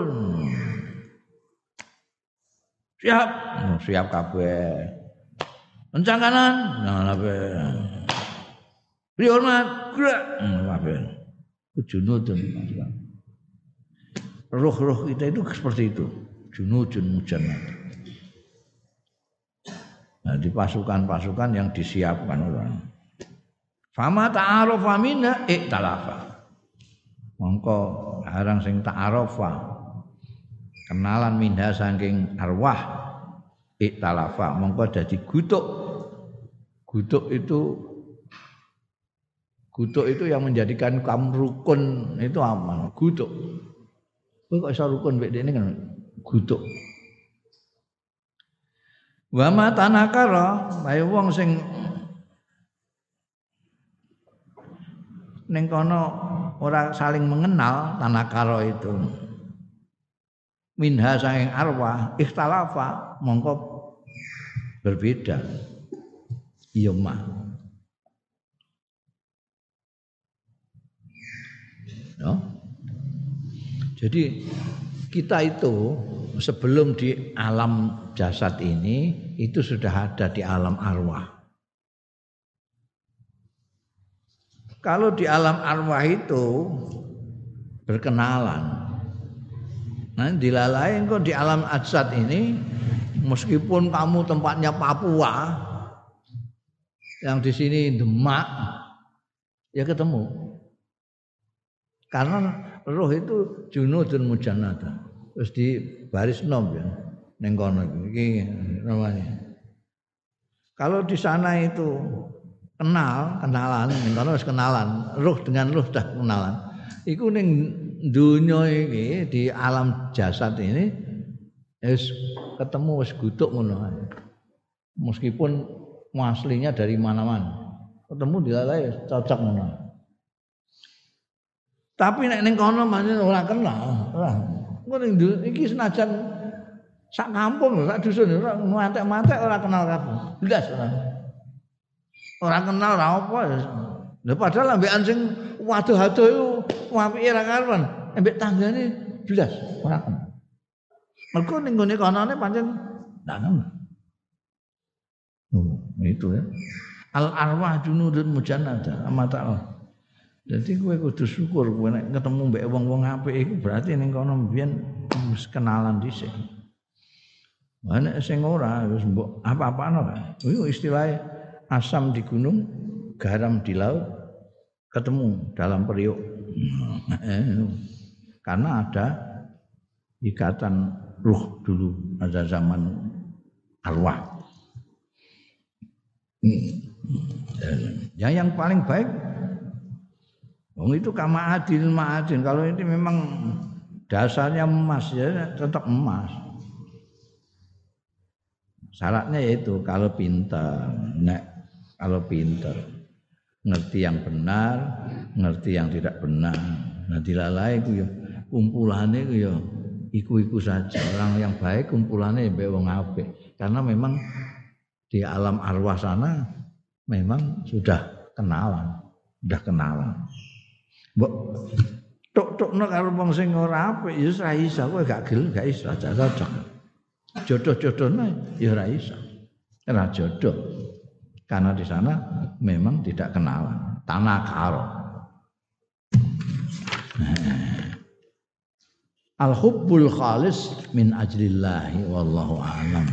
Siap. Oh, siap kabeh. Kencang kanan. Nah kabeh. Hormat. Gerak. Hmm, kabeh. Junudun roh-roh kita itu seperti itu junudun mujannat nah di pasukan-pasukan yang disiapkan orang Fama ta'arofa minna iktalafa. Mongko harang sing ta'arofa. Kenalan minha saking arwah iktalafa. Mongko dadi gutuk. Gutuk itu Gutuk itu yang menjadikan kamu rukun itu apa? Gutuk. Kok iso rukun dene kan gutuk. Wa ma tanakara, ayo wong sing ning kono ora saling mengenal tanah karo itu minha saking arwah ikhtalafa mongko berbeda iya mah ya. jadi kita itu sebelum di alam jasad ini itu sudah ada di alam arwah Kalau di alam arwah itu berkenalan. Nah, dilalain kok di alam ajsad ini meskipun kamu tempatnya Papua yang di sini Demak ya ketemu. Karena roh itu junudun mujannata. Terus di baris nom ya. Ning kono iki namanya. Kalau di sana itu kenal, kenalan, ning kono wis kenalan, ruh dengan ruh dah kenalan. Iku ning dunya iki di alam jasad ini wis ketemu wis gutuk ngono Meskipun aslinya dari mana-mana. Ketemu dilalai cocok ngono. Tapi nek ning kono pancen ora kenal. Engko ning iki senajan sak kampung sak dusun ora mantek-mantek ora kenal kabeh. Blas ora. Orang kenal ora apa. Lha padahal ambekan sing waduh-waduh iku apike ra karuan. Ambek tanggane blas ora kenal. Mergo ning gone kanane pancen kenal. Oh, itu ya. Al arwah junudun mujannada amata Allah. Jadi kowe kudu syukur kowe nek ketemu mbek wong-wong apik iku berarti ning kono mbiyen wis kenalan dhisik. Mana sing ora wis mbok apa-apano kan. Iku istilahnya asam di gunung, garam di laut, ketemu dalam periuk. Karena ada ikatan ruh dulu, ada zaman arwah. Ya yang paling baik Wong itu kama adil ma'adin. Kalau ini memang dasarnya emas ya tetap emas. Syaratnya yaitu kalau pintar, nek kalau pinter ngerti yang benar ngerti yang tidak benar nah dilalai itu ya kumpulannya itu ya iku-iku saja orang yang baik kumpulannya ya wong apik karena memang di alam arwah sana memang sudah kenalan sudah kenalan mbok tok-tokno karo wong sing ora apik ya ora iso. Kowe gak gel gak iso. Aja cocok. Jodoh-jodohnya ya ora iso. Ora jodoh. Karena di sana memang tidak kenalan. Tanah karo. Al hubbul khalis min ajlillahi wallahu a'lam